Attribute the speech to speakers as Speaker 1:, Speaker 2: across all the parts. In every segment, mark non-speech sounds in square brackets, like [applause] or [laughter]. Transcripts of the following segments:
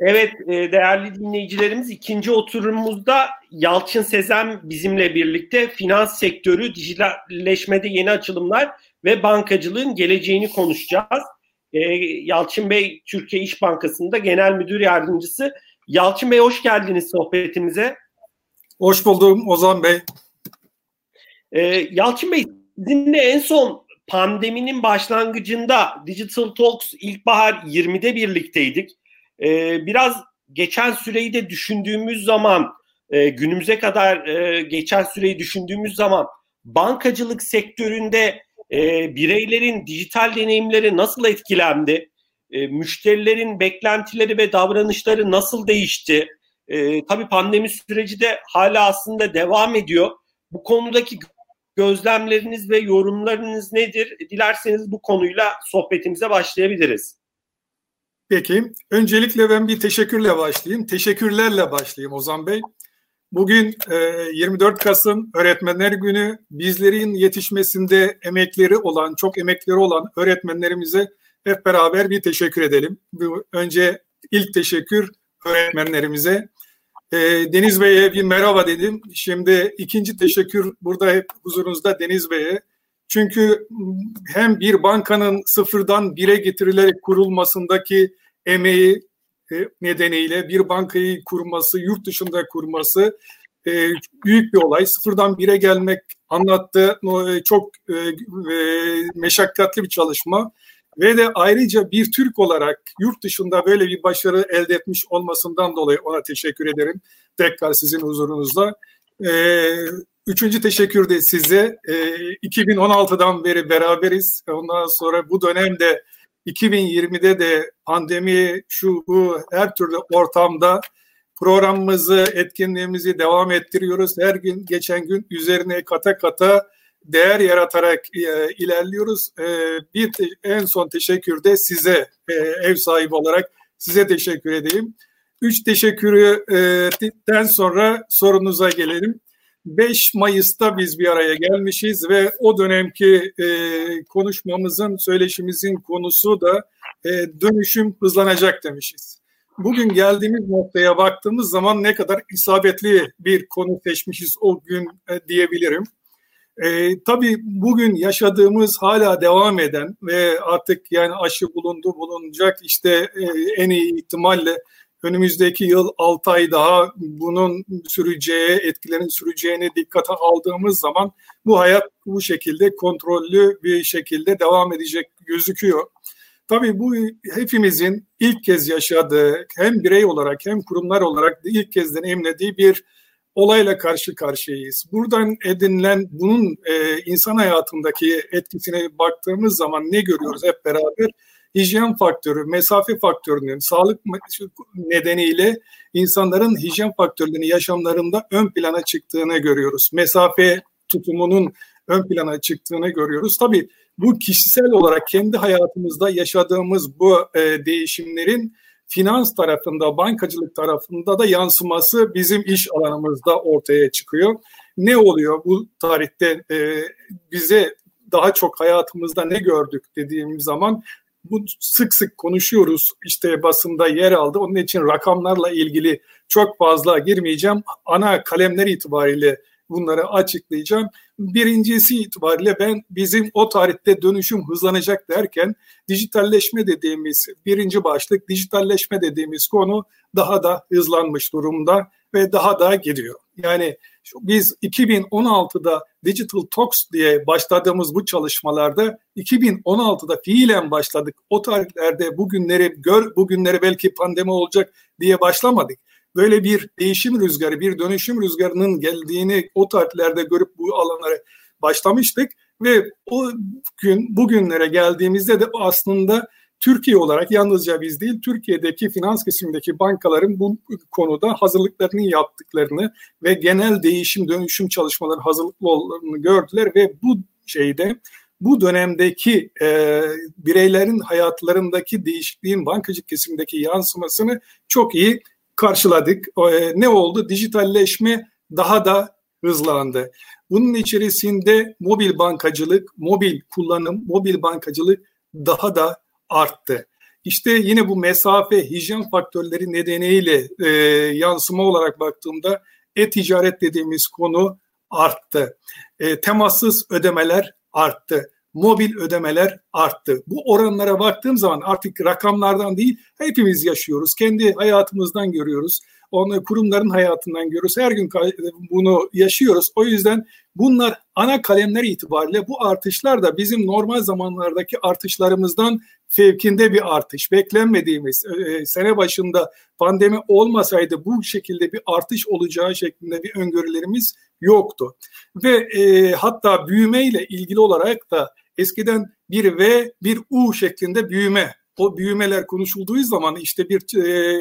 Speaker 1: Evet e, değerli dinleyicilerimiz ikinci oturumumuzda Yalçın Sezen bizimle birlikte finans sektörü, dijitalleşmede yeni açılımlar ve bankacılığın geleceğini konuşacağız. E, Yalçın Bey Türkiye İş Bankası'nda genel müdür yardımcısı. Yalçın Bey hoş geldiniz sohbetimize.
Speaker 2: Hoş buldum Ozan Bey.
Speaker 1: E, Yalçın Bey sizinle en son pandeminin başlangıcında Digital Talks ilkbahar 20'de birlikteydik e, biraz geçen süreyi de düşündüğümüz zaman e, günümüze kadar e, geçen süreyi düşündüğümüz zaman bankacılık sektöründe e, bireylerin dijital deneyimleri nasıl etkilendi? E, müşterilerin beklentileri ve davranışları nasıl değişti? E, tabii pandemi süreci de hala aslında devam ediyor. Bu konudaki gözlemleriniz ve yorumlarınız nedir? Dilerseniz bu konuyla sohbetimize başlayabiliriz.
Speaker 2: Peki. Öncelikle ben bir teşekkürle başlayayım. Teşekkürlerle başlayayım Ozan Bey. Bugün 24 Kasım Öğretmenler Günü bizlerin yetişmesinde emekleri olan, çok emekleri olan öğretmenlerimize hep beraber bir teşekkür edelim. Önce ilk teşekkür öğretmenlerimize. Deniz Bey'e bir merhaba dedim. Şimdi ikinci teşekkür burada hep huzurunuzda Deniz Bey'e. Çünkü hem bir bankanın sıfırdan bire getirilerek kurulmasındaki emeği e, nedeniyle bir bankayı kurması, yurt dışında kurması e, büyük bir olay. Sıfırdan bire gelmek anlattı. E, çok meşakkatli bir çalışma. Ve de ayrıca bir Türk olarak yurt dışında böyle bir başarı elde etmiş olmasından dolayı ona teşekkür ederim. Tekrar sizin huzurunuzda. Üçüncü teşekkür de size. 2016'dan beri beraberiz. Ondan sonra bu dönemde 2020'de de pandemi şu bu her türlü ortamda programımızı, etkinliğimizi devam ettiriyoruz. Her gün geçen gün üzerine kata kata değer yaratarak e, ilerliyoruz. E, bir en son teşekkür de size e, ev sahibi olarak size teşekkür edeyim. Üç teşekkürden sonra sorunuza gelelim. 5 Mayıs'ta biz bir araya gelmişiz ve o dönemki e, konuşmamızın, söyleşimizin konusu da e, dönüşüm hızlanacak demişiz. Bugün geldiğimiz noktaya baktığımız zaman ne kadar isabetli bir konu seçmişiz o gün e, diyebilirim. E, tabii bugün yaşadığımız hala devam eden ve artık yani aşı bulundu bulunacak işte e, en iyi ihtimalle önümüzdeki yıl 6 ay daha bunun süreceği, etkilerin süreceğini dikkate aldığımız zaman bu hayat bu şekilde kontrollü bir şekilde devam edecek gözüküyor. Tabii bu hepimizin ilk kez yaşadığı hem birey olarak hem kurumlar olarak ilk kez deneyimlediği bir olayla karşı karşıyayız. Buradan edinilen bunun e, insan hayatındaki etkisine baktığımız zaman ne görüyoruz hep beraber? Hijyen faktörü, mesafe faktörünün sağlık nedeniyle insanların hijyen faktörlerini yaşamlarında ön plana çıktığını görüyoruz. Mesafe tutumunun ön plana çıktığını görüyoruz. Tabii bu kişisel olarak kendi hayatımızda yaşadığımız bu e, değişimlerin finans tarafında, bankacılık tarafında da yansıması bizim iş alanımızda ortaya çıkıyor. Ne oluyor bu tarihte e, bize daha çok hayatımızda ne gördük dediğim zaman bu sık sık konuşuyoruz işte basında yer aldı. Onun için rakamlarla ilgili çok fazla girmeyeceğim. Ana kalemler itibariyle bunları açıklayacağım. Birincisi itibariyle ben bizim o tarihte dönüşüm hızlanacak derken dijitalleşme dediğimiz birinci başlık dijitalleşme dediğimiz konu daha da hızlanmış durumda ve daha da gidiyor. Yani biz 2016'da Digital Talks diye başladığımız bu çalışmalarda 2016'da fiilen başladık. O tarihlerde bugünleri gör, bugünleri belki pandemi olacak diye başlamadık. Böyle bir değişim rüzgarı, bir dönüşüm rüzgarının geldiğini o tarihlerde görüp bu alanlara başlamıştık ve o gün bugünlere geldiğimizde de aslında Türkiye olarak yalnızca biz değil, Türkiye'deki finans kesimindeki bankaların bu konuda hazırlıklarını yaptıklarını ve genel değişim dönüşüm çalışmaları hazırlıklı olduklarını gördüler ve bu şeyde bu dönemdeki e, bireylerin hayatlarındaki değişikliğin bankacılık kesimindeki yansımasını çok iyi karşıladık. E, ne oldu? Dijitalleşme daha da hızlandı. Bunun içerisinde mobil bankacılık, mobil kullanım, mobil bankacılık daha da arttı. İşte yine bu mesafe, hijyen faktörleri nedeniyle e, yansıma olarak baktığımda e-ticaret dediğimiz konu arttı. E, temassız ödemeler arttı. Mobil ödemeler arttı. Bu oranlara baktığım zaman artık rakamlardan değil hepimiz yaşıyoruz. Kendi hayatımızdan görüyoruz. Onu kurumların hayatından görüyoruz. Her gün bunu yaşıyoruz. O yüzden bunlar ana kalemler itibariyle bu artışlar da bizim normal zamanlardaki artışlarımızdan fevkinde bir artış. Beklenmediğimiz e, e, sene başında pandemi olmasaydı bu şekilde bir artış olacağı şeklinde bir öngörülerimiz yoktu. Ve e, hatta büyüme ile ilgili olarak da eskiden bir V bir U şeklinde büyüme o büyümeler konuşulduğu zaman işte bir e,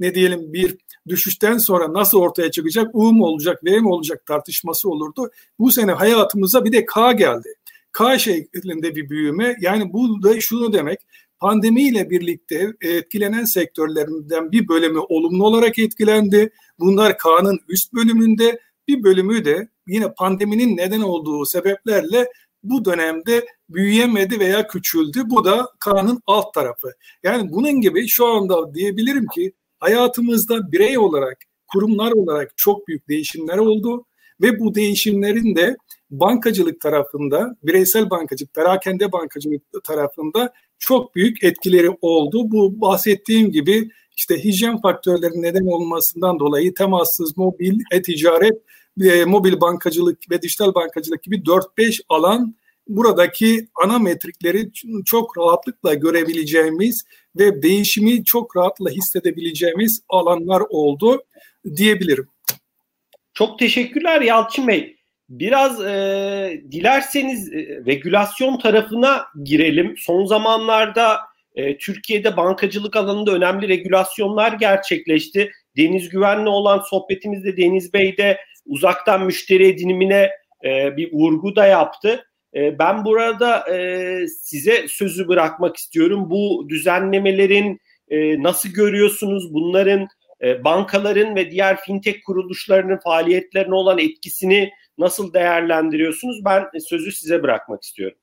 Speaker 2: ne diyelim bir düşüşten sonra nasıl ortaya çıkacak, U mu olacak, V mi olacak tartışması olurdu. Bu sene hayatımıza bir de K geldi. K şeklinde bir büyüme. Yani bu da şunu demek, pandemiyle birlikte etkilenen sektörlerinden bir bölümü olumlu olarak etkilendi. Bunlar K'nın üst bölümünde, bir bölümü de yine pandeminin neden olduğu sebeplerle bu dönemde büyüyemedi veya küçüldü. Bu da K'nın alt tarafı. Yani bunun gibi şu anda diyebilirim ki hayatımızda birey olarak, kurumlar olarak çok büyük değişimler oldu ve bu değişimlerin de bankacılık tarafında, bireysel bankacılık, perakende bankacılık tarafında çok büyük etkileri oldu. Bu bahsettiğim gibi işte hijyen faktörlerinin neden olmasından dolayı temassız, mobil, e-ticaret, e, mobil bankacılık ve dijital bankacılık gibi 4-5 alan buradaki ana metrikleri çok rahatlıkla görebileceğimiz ve değişimi çok rahatla hissedebileceğimiz alanlar oldu diyebilirim.
Speaker 1: Çok teşekkürler Yalçın Bey. Biraz e, dilerseniz e, regülasyon tarafına girelim. Son zamanlarda e, Türkiye'de bankacılık alanında önemli regülasyonlar gerçekleşti. Deniz Güven'le olan sohbetimizde Deniz Bey de uzaktan müşteri edinimine e, bir vurgu da yaptı. E, ben burada e, size sözü bırakmak istiyorum. Bu düzenlemelerin e, nasıl görüyorsunuz? Bunların e, bankaların ve diğer fintech kuruluşlarının faaliyetlerine olan etkisini nasıl değerlendiriyorsunuz? Ben sözü size bırakmak istiyorum.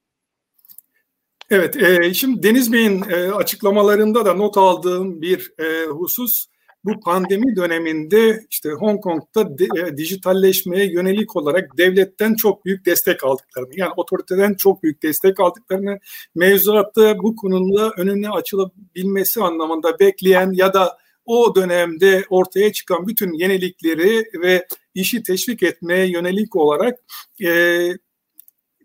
Speaker 2: Evet, e, şimdi Deniz Bey'in e, açıklamalarında da not aldığım bir e, husus bu pandemi döneminde işte Hong Kong'da de, e, dijitalleşmeye yönelik olarak devletten çok büyük destek aldıklarını yani otoriteden çok büyük destek aldıklarını mevzuatta bu konuda önüne açılabilmesi anlamında bekleyen ya da o dönemde ortaya çıkan bütün yenilikleri ve işi teşvik etmeye yönelik olarak e,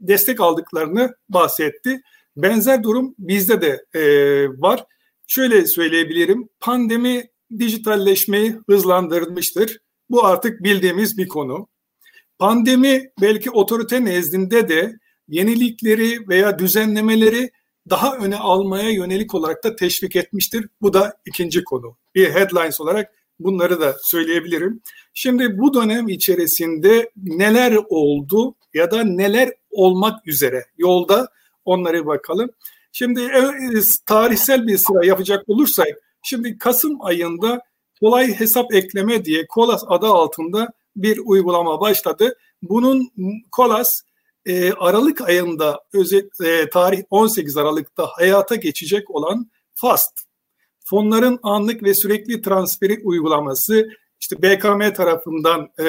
Speaker 2: destek aldıklarını bahsetti. Benzer durum bizde de e, var. Şöyle söyleyebilirim. Pandemi dijitalleşmeyi hızlandırmıştır. Bu artık bildiğimiz bir konu. Pandemi belki otorite nezdinde de yenilikleri veya düzenlemeleri daha öne almaya yönelik olarak da teşvik etmiştir. Bu da ikinci konu. Bir headlines olarak bunları da söyleyebilirim. Şimdi bu dönem içerisinde neler oldu ya da neler olmak üzere yolda onlara bakalım. Şimdi e, tarihsel bir sıra yapacak olursak Şimdi Kasım ayında kolay hesap ekleme diye Kolas adı altında bir uygulama başladı. Bunun Kolas e, Aralık ayında özet, e, tarih 18 Aralık'ta hayata geçecek olan FAST fonların anlık ve sürekli transferi uygulaması işte BKM tarafından e,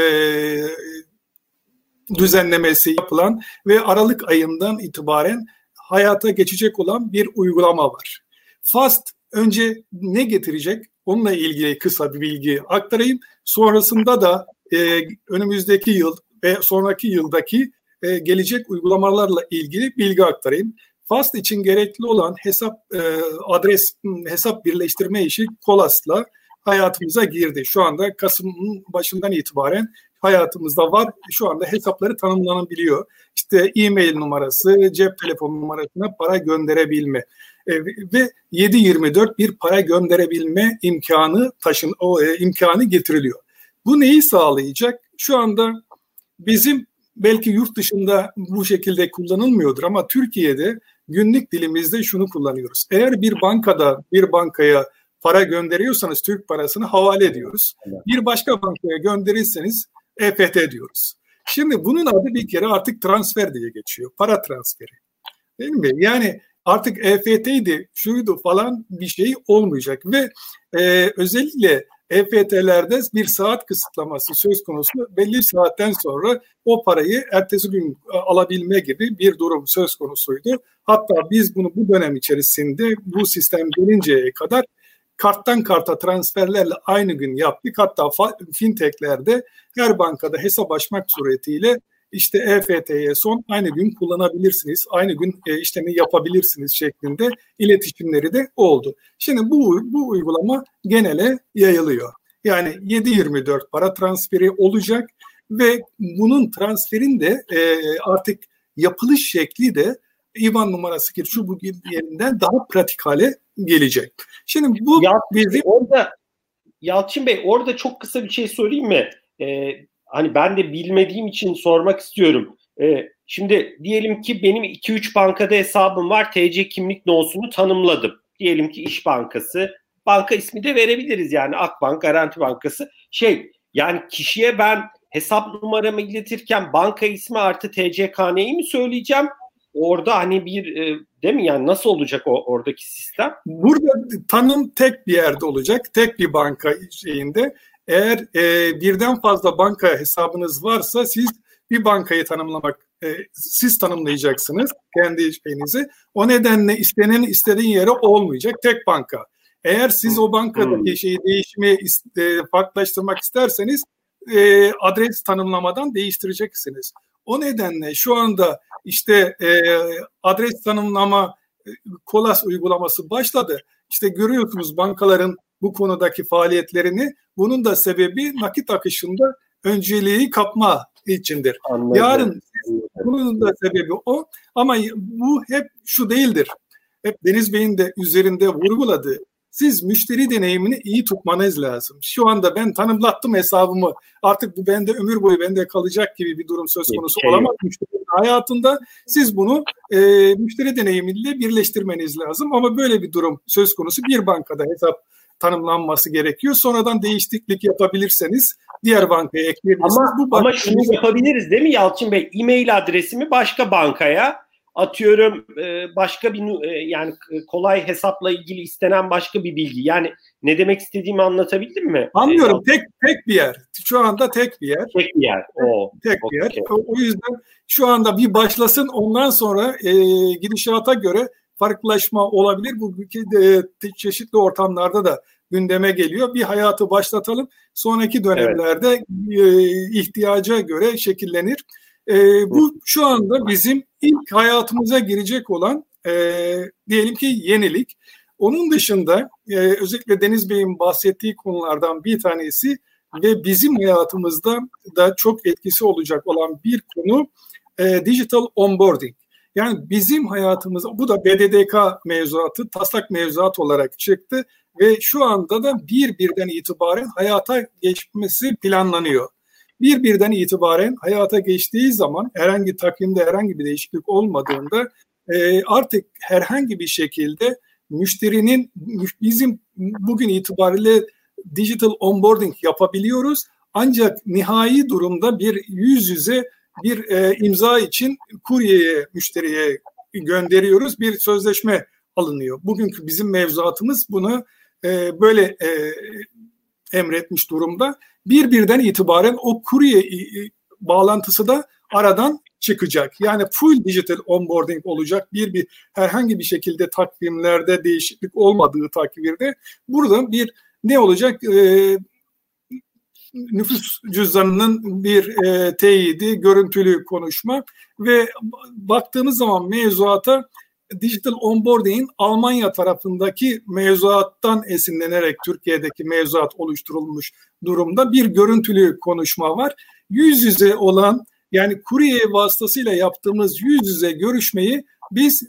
Speaker 2: düzenlemesi yapılan ve Aralık ayından itibaren hayata geçecek olan bir uygulama var. FAST önce ne getirecek? Onunla ilgili kısa bir bilgi aktarayım. Sonrasında da e, önümüzdeki yıl ve sonraki yıldaki e, gelecek uygulamalarla ilgili bilgi aktarayım. FAST için gerekli olan hesap e, adres hesap birleştirme işi Kolas'la hayatımıza girdi. Şu anda Kasım'ın başından itibaren hayatımızda var. Şu anda hesapları tanımlanabiliyor. İşte e-mail numarası, cep telefon numarasına para gönderebilme. E, ve 7-24 bir para gönderebilme imkanı taşın o e, imkanı getiriliyor. Bu neyi sağlayacak? Şu anda bizim belki yurt dışında bu şekilde kullanılmıyordur ama Türkiye'de günlük dilimizde şunu kullanıyoruz. Eğer bir bankada bir bankaya para gönderiyorsanız Türk parasını havale ediyoruz. Bir başka bankaya gönderirseniz EFT diyoruz. Şimdi bunun adı bir kere artık transfer diye geçiyor. Para transferi. Değil mi? Yani artık EFT'ydi, şuydu falan bir şey olmayacak ve e, özellikle EFT'lerde bir saat kısıtlaması söz konusu. Belli saatten sonra o parayı ertesi gün e, alabilme gibi bir durum söz konusuydu. Hatta biz bunu bu dönem içerisinde bu sistem gelinceye kadar karttan karta transferlerle aynı gün yaptık. Hatta fintechlerde her bankada hesap açmak suretiyle işte EFT'ye son aynı gün kullanabilirsiniz, aynı gün e, işlemi yapabilirsiniz şeklinde iletişimleri de oldu. Şimdi bu, bu uygulama genele yayılıyor. Yani 7-24 para transferi olacak ve bunun transferin de e, artık yapılış şekli de IBAN numarası gir şu bu yerinden daha pratik hale gelecek. Şimdi bu
Speaker 1: Yalçın bizim... orada Yalçın Bey orada çok kısa bir şey söyleyeyim mi? Ee, hani ben de bilmediğim için sormak istiyorum. Ee, şimdi diyelim ki benim 2-3 bankada hesabım var. TC kimlik nosunu tanımladım. Diyelim ki İş Bankası. Banka ismi de verebiliriz yani Akbank, Garanti Bankası. Şey yani kişiye ben hesap numaramı iletirken banka ismi artı TCKN'yi mi söyleyeceğim? Orada hani bir e, değil mi yani nasıl olacak o oradaki sistem?
Speaker 2: Burada tanım tek bir yerde olacak. Tek bir banka şeyinde. Eğer e, birden fazla banka hesabınız varsa siz bir bankayı tanımlamak e, siz tanımlayacaksınız kendi şeyinizi. O nedenle istenen istediğin yere olmayacak tek banka. Eğer siz o bankadaki hmm. şeyi değişimi e, farklılaştırmak isterseniz e, adres tanımlamadan değiştireceksiniz. O nedenle şu anda işte e, adres tanımlama e, Kolas uygulaması başladı. İşte görüyorsunuz bankaların bu konudaki faaliyetlerini. Bunun da sebebi nakit akışında önceliği kapma içindir. Anladım. Yarın bunun da sebebi o. Ama bu hep şu değildir. Hep Deniz Bey'in de üzerinde vurguladığı siz müşteri deneyimini iyi tutmanız lazım. Şu anda ben tanımlattım hesabımı. Artık bu bende ömür boyu bende kalacak gibi bir durum söz konusu şey olamaz müşterinin hayatında. Siz bunu e, müşteri deneyimiyle birleştirmeniz lazım. Ama böyle bir durum söz konusu bir bankada hesap tanımlanması gerekiyor. Sonradan değişiklik yapabilirseniz diğer bankaya ekleyebilirsiniz.
Speaker 1: Ama, Bu ama şunu yapabiliriz değil mi Yalçın Bey? E-mail adresimi başka bankaya atıyorum e, başka bir e, yani kolay hesapla ilgili istenen başka bir bilgi. Yani ne demek istediğimi anlatabildim mi?
Speaker 2: Anlıyorum. Tek tek bir yer. Şu anda tek bir yer.
Speaker 1: Tek bir yer. O.
Speaker 2: Tek bir yer. O yüzden şu anda bir başlasın ondan sonra e, gidişata göre farklılaşma olabilir. Bu e, çeşitli ortamlarda da gündeme geliyor. Bir hayatı başlatalım. Sonraki dönemlerde evet. e, ihtiyaca göre şekillenir. E, bu şu anda bizim ilk hayatımıza girecek olan e, diyelim ki yenilik. Onun dışında e, özellikle Deniz Bey'in bahsettiği konulardan bir tanesi ve bizim hayatımızda da çok etkisi olacak olan bir konu e, digital onboarding. Yani bizim hayatımız bu da BDDK mevzuatı, taslak mevzuat olarak çıktı ve şu anda da bir birden itibaren hayata geçmesi planlanıyor bir birden itibaren hayata geçtiği zaman herhangi takvimde herhangi bir değişiklik olmadığında e, artık herhangi bir şekilde müşterinin bizim bugün itibariyle digital onboarding yapabiliyoruz. Ancak nihai durumda bir yüz yüze bir e, imza için kuryeye, müşteriye gönderiyoruz. Bir sözleşme alınıyor. Bugünkü bizim mevzuatımız bunu e, böyle e, emretmiş durumda. Bir birden itibaren o kurye bağlantısı da aradan çıkacak. Yani full digital onboarding olacak. Bir bir herhangi bir şekilde takvimlerde değişiklik olmadığı takdirde burada bir ne olacak? E, nüfus cüzdanının bir e, teyidi, görüntülü konuşma ve baktığımız zaman mevzuata digital onboarding'in Almanya tarafındaki mevzuattan esinlenerek Türkiye'deki mevzuat oluşturulmuş durumda bir görüntülü konuşma var. Yüz yüze olan yani kurye vasıtasıyla yaptığımız yüz yüze görüşmeyi biz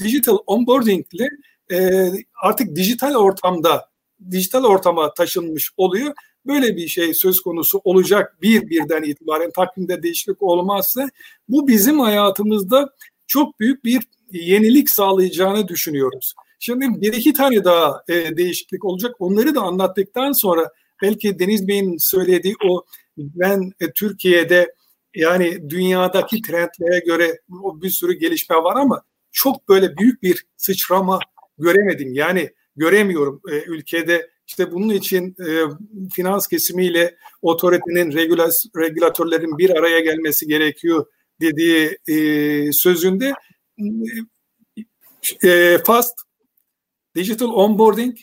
Speaker 2: digital onboarding ile e, artık dijital ortamda dijital ortama taşınmış oluyor. Böyle bir şey söz konusu olacak bir birden itibaren takvimde değişiklik olmazsa bu bizim hayatımızda çok büyük bir yenilik sağlayacağını düşünüyoruz. Şimdi bir iki tane daha e, değişiklik olacak. Onları da anlattıktan sonra belki Deniz Bey'in söylediği o ben e, Türkiye'de yani dünyadaki trendlere göre o bir sürü gelişme var ama çok böyle büyük bir sıçrama göremedim. Yani göremiyorum e, ülkede işte bunun için e, finans kesimiyle otoritenin, regülatörlerin bir araya gelmesi gerekiyor dediği e, sözünde e, FAST, Digital Onboarding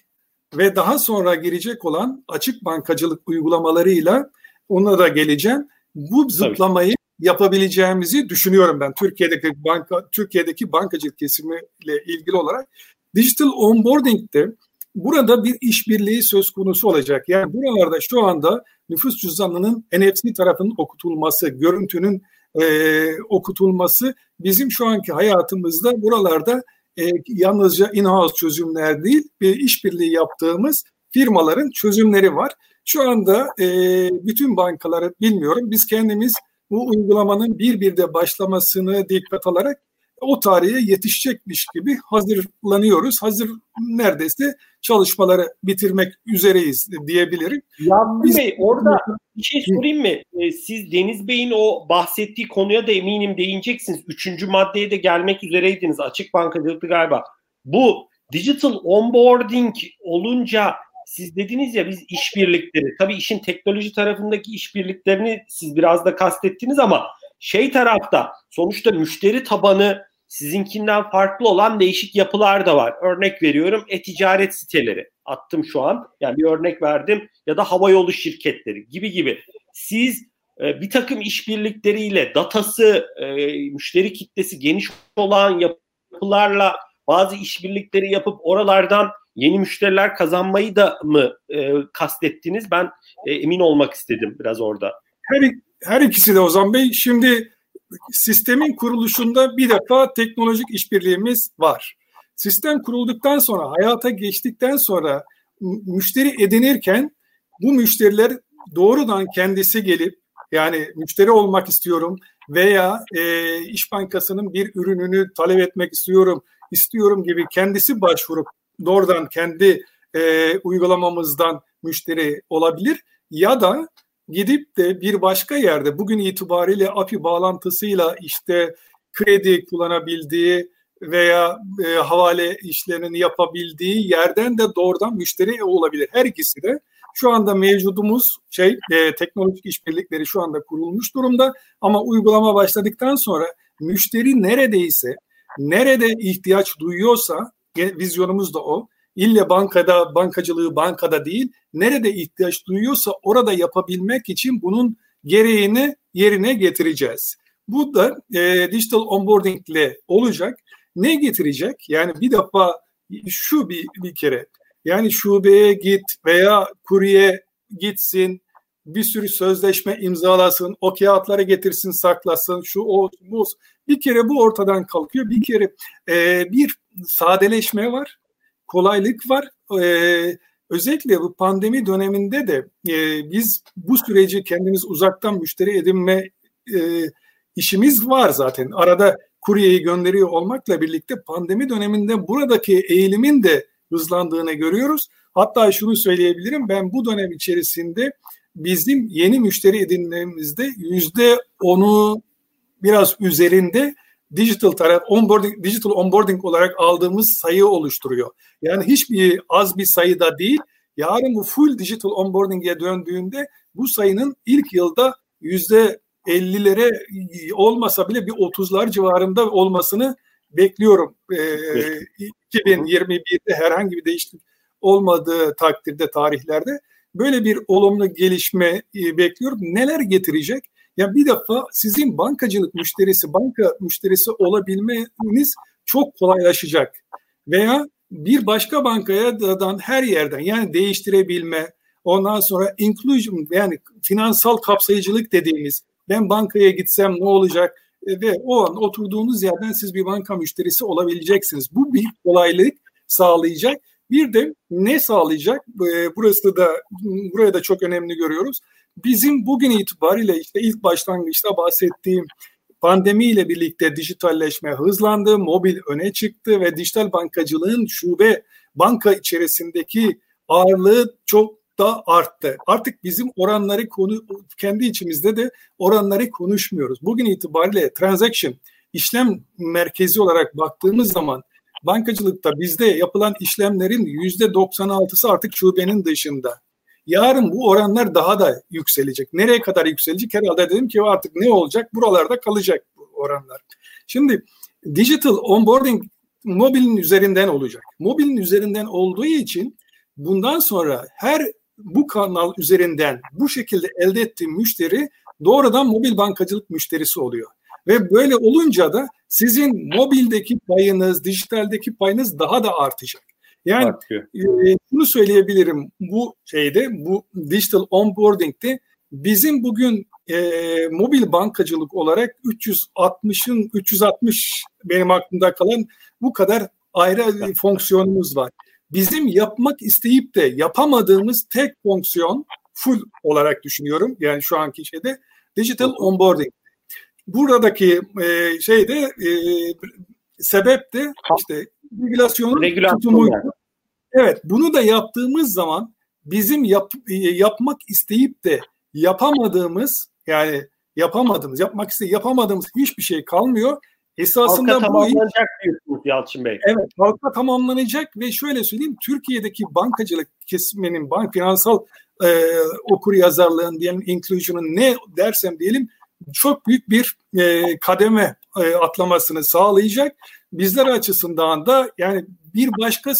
Speaker 2: ve daha sonra girecek olan açık bankacılık uygulamalarıyla ona da geleceğim. Bu zıplamayı Tabii. yapabileceğimizi düşünüyorum ben Türkiye'deki banka Türkiye'deki bankacılık kesimiyle ilgili olarak. Digital onboarding'de burada bir işbirliği söz konusu olacak. Yani buralarda şu anda nüfus cüzdanının NFC tarafının okutulması, görüntünün e, okutulması bizim şu anki hayatımızda buralarda e, yalnızca in-house çözümler değil, bir işbirliği yaptığımız firmaların çözümleri var. Şu anda e, bütün bankaları bilmiyorum. Biz kendimiz bu uygulamanın bir bir de başlamasını dikkat alarak o tarihe yetişecekmiş gibi hazırlanıyoruz. Hazır neredeyse çalışmaları bitirmek üzereyiz diyebilirim.
Speaker 1: Yavrum Biz, Bey orada bir şey sorayım mı? Ee, siz Deniz Bey'in o bahsettiği konuya da eminim değineceksiniz. Üçüncü maddeye de gelmek üzereydiniz. Açık bankacılıkta galiba. Bu digital onboarding olunca siz dediniz ya biz işbirlikleri, tabii işin teknoloji tarafındaki işbirliklerini siz biraz da kastettiniz ama şey tarafta sonuçta müşteri tabanı sizinkinden farklı olan değişik yapılar da var. Örnek veriyorum e-ticaret siteleri attım şu an. Yani bir örnek verdim ya da havayolu şirketleri gibi gibi. Siz e, bir takım işbirlikleriyle datası, e, müşteri kitlesi geniş olan yapılarla bazı işbirlikleri yapıp oralardan yeni müşteriler kazanmayı da mı e, kastettiniz? Ben e, emin olmak istedim biraz orada.
Speaker 2: Her, her ikisi de Ozan Bey. Şimdi sistemin kuruluşunda bir defa teknolojik işbirliğimiz var. Sistem kurulduktan sonra, hayata geçtikten sonra müşteri edinirken bu müşteriler doğrudan kendisi gelip yani müşteri olmak istiyorum veya e, İş Bankası'nın bir ürününü talep etmek istiyorum, istiyorum gibi kendisi başvurup doğrudan kendi e, uygulamamızdan müşteri olabilir ya da gidip de bir başka yerde bugün itibariyle API bağlantısıyla işte kredi kullanabildiği veya e, havale işlerini yapabildiği yerden de doğrudan müşteri olabilir. Her ikisi de şu anda mevcudumuz şey e, teknolojik işbirlikleri şu anda kurulmuş durumda ama uygulama başladıktan sonra müşteri neredeyse nerede ihtiyaç duyuyorsa vizyonumuz da o İlle bankada, bankacılığı bankada değil, nerede ihtiyaç duyuyorsa orada yapabilmek için bunun gereğini yerine getireceğiz. Bu da e, digital onboarding ile olacak. Ne getirecek? Yani bir defa şu bir, bir kere yani şubeye git veya kurye gitsin, bir sürü sözleşme imzalasın, o kağıtları getirsin, saklasın, şu o bu. Bir kere bu ortadan kalkıyor. Bir kere e, bir sadeleşme var kolaylık var. Ee, özellikle bu pandemi döneminde de e, biz bu süreci kendimiz uzaktan müşteri edinme e, işimiz var zaten. Arada kuryeyi gönderiyor olmakla birlikte pandemi döneminde buradaki eğilimin de hızlandığını görüyoruz. Hatta şunu söyleyebilirim ben bu dönem içerisinde bizim yeni müşteri edinmemizde yüzde onu biraz üzerinde digital taraf onboarding digital onboarding olarak aldığımız sayı oluşturuyor. Yani hiçbir az bir sayıda değil. Yarın bu full digital onboarding'e döndüğünde bu sayının ilk yılda yüzde 50'lere olmasa bile bir 30'lar civarında olmasını bekliyorum. Ee, 2021'de herhangi bir değişiklik olmadığı takdirde tarihlerde böyle bir olumlu gelişme e, bekliyorum. Neler getirecek? Ya bir defa sizin bankacılık müşterisi, banka müşterisi olabilmeniz çok kolaylaşacak. Veya bir başka bankaya dadan her yerden yani değiştirebilme, ondan sonra inclusion yani finansal kapsayıcılık dediğimiz ben bankaya gitsem ne olacak e, ve o an oturduğunuz yerden siz bir banka müşterisi olabileceksiniz. Bu bir kolaylık sağlayacak. Bir de ne sağlayacak? E, burası da buraya da çok önemli görüyoruz. Bizim bugün itibariyle işte ilk başlangıçta bahsettiğim pandemiyle birlikte dijitalleşme hızlandı, mobil öne çıktı ve dijital bankacılığın şube banka içerisindeki ağırlığı çok da arttı. Artık bizim oranları konu kendi içimizde de oranları konuşmuyoruz. Bugün itibariyle transaction işlem merkezi olarak baktığımız zaman bankacılıkta bizde yapılan işlemlerin yüzde 96'sı artık şubenin dışında. Yarın bu oranlar daha da yükselecek. Nereye kadar yükselecek? Herhalde dedim ki artık ne olacak? Buralarda kalacak bu oranlar. Şimdi digital onboarding mobilin üzerinden olacak. Mobilin üzerinden olduğu için bundan sonra her bu kanal üzerinden bu şekilde elde ettiğim müşteri doğrudan mobil bankacılık müşterisi oluyor. Ve böyle olunca da sizin mobildeki payınız, dijitaldeki payınız daha da artacak. Yani e, bunu söyleyebilirim bu şeyde, bu digital onboarding'de bizim bugün e, mobil bankacılık olarak 360'ın 360 benim aklımda kalan bu kadar ayrı fonksiyonumuz var. Bizim yapmak isteyip de yapamadığımız tek fonksiyon full olarak düşünüyorum. Yani şu anki şeyde digital onboarding. Buradaki e, şeyde e, sebep de işte regülasyonun Regülasyon tutumuydu. Yani. Evet bunu da yaptığımız zaman bizim yap, e, yapmak isteyip de yapamadığımız yani yapamadığımız, yapmak isteyip yapamadığımız hiçbir şey kalmıyor.
Speaker 1: Esasında halka tamamlanacak diyorsunuz Yalçın Bey.
Speaker 2: Evet halka tamamlanacak ve şöyle söyleyeyim Türkiye'deki bankacılık kesiminin bank finansal e, okur yazarlığın diyelim inclusion'ın ne dersem diyelim çok büyük bir e, kademe e, atlamasını sağlayacak. Bizler açısından da yani bir başka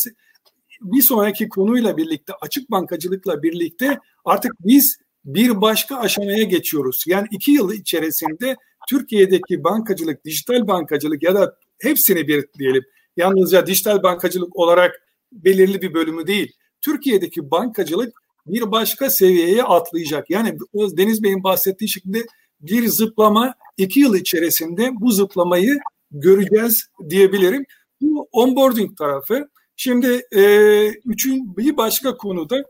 Speaker 2: bir sonraki konuyla birlikte açık bankacılıkla birlikte artık biz bir başka aşamaya geçiyoruz. Yani iki yıl içerisinde Türkiye'deki bankacılık, dijital bankacılık ya da hepsini bir diyelim yalnızca dijital bankacılık olarak belirli bir bölümü değil. Türkiye'deki bankacılık bir başka seviyeye atlayacak. Yani Deniz Bey'in bahsettiği şekilde bir zıplama iki yıl içerisinde bu zıplamayı göreceğiz diyebilirim. Bu onboarding tarafı. Şimdi e, üçün bir başka konuda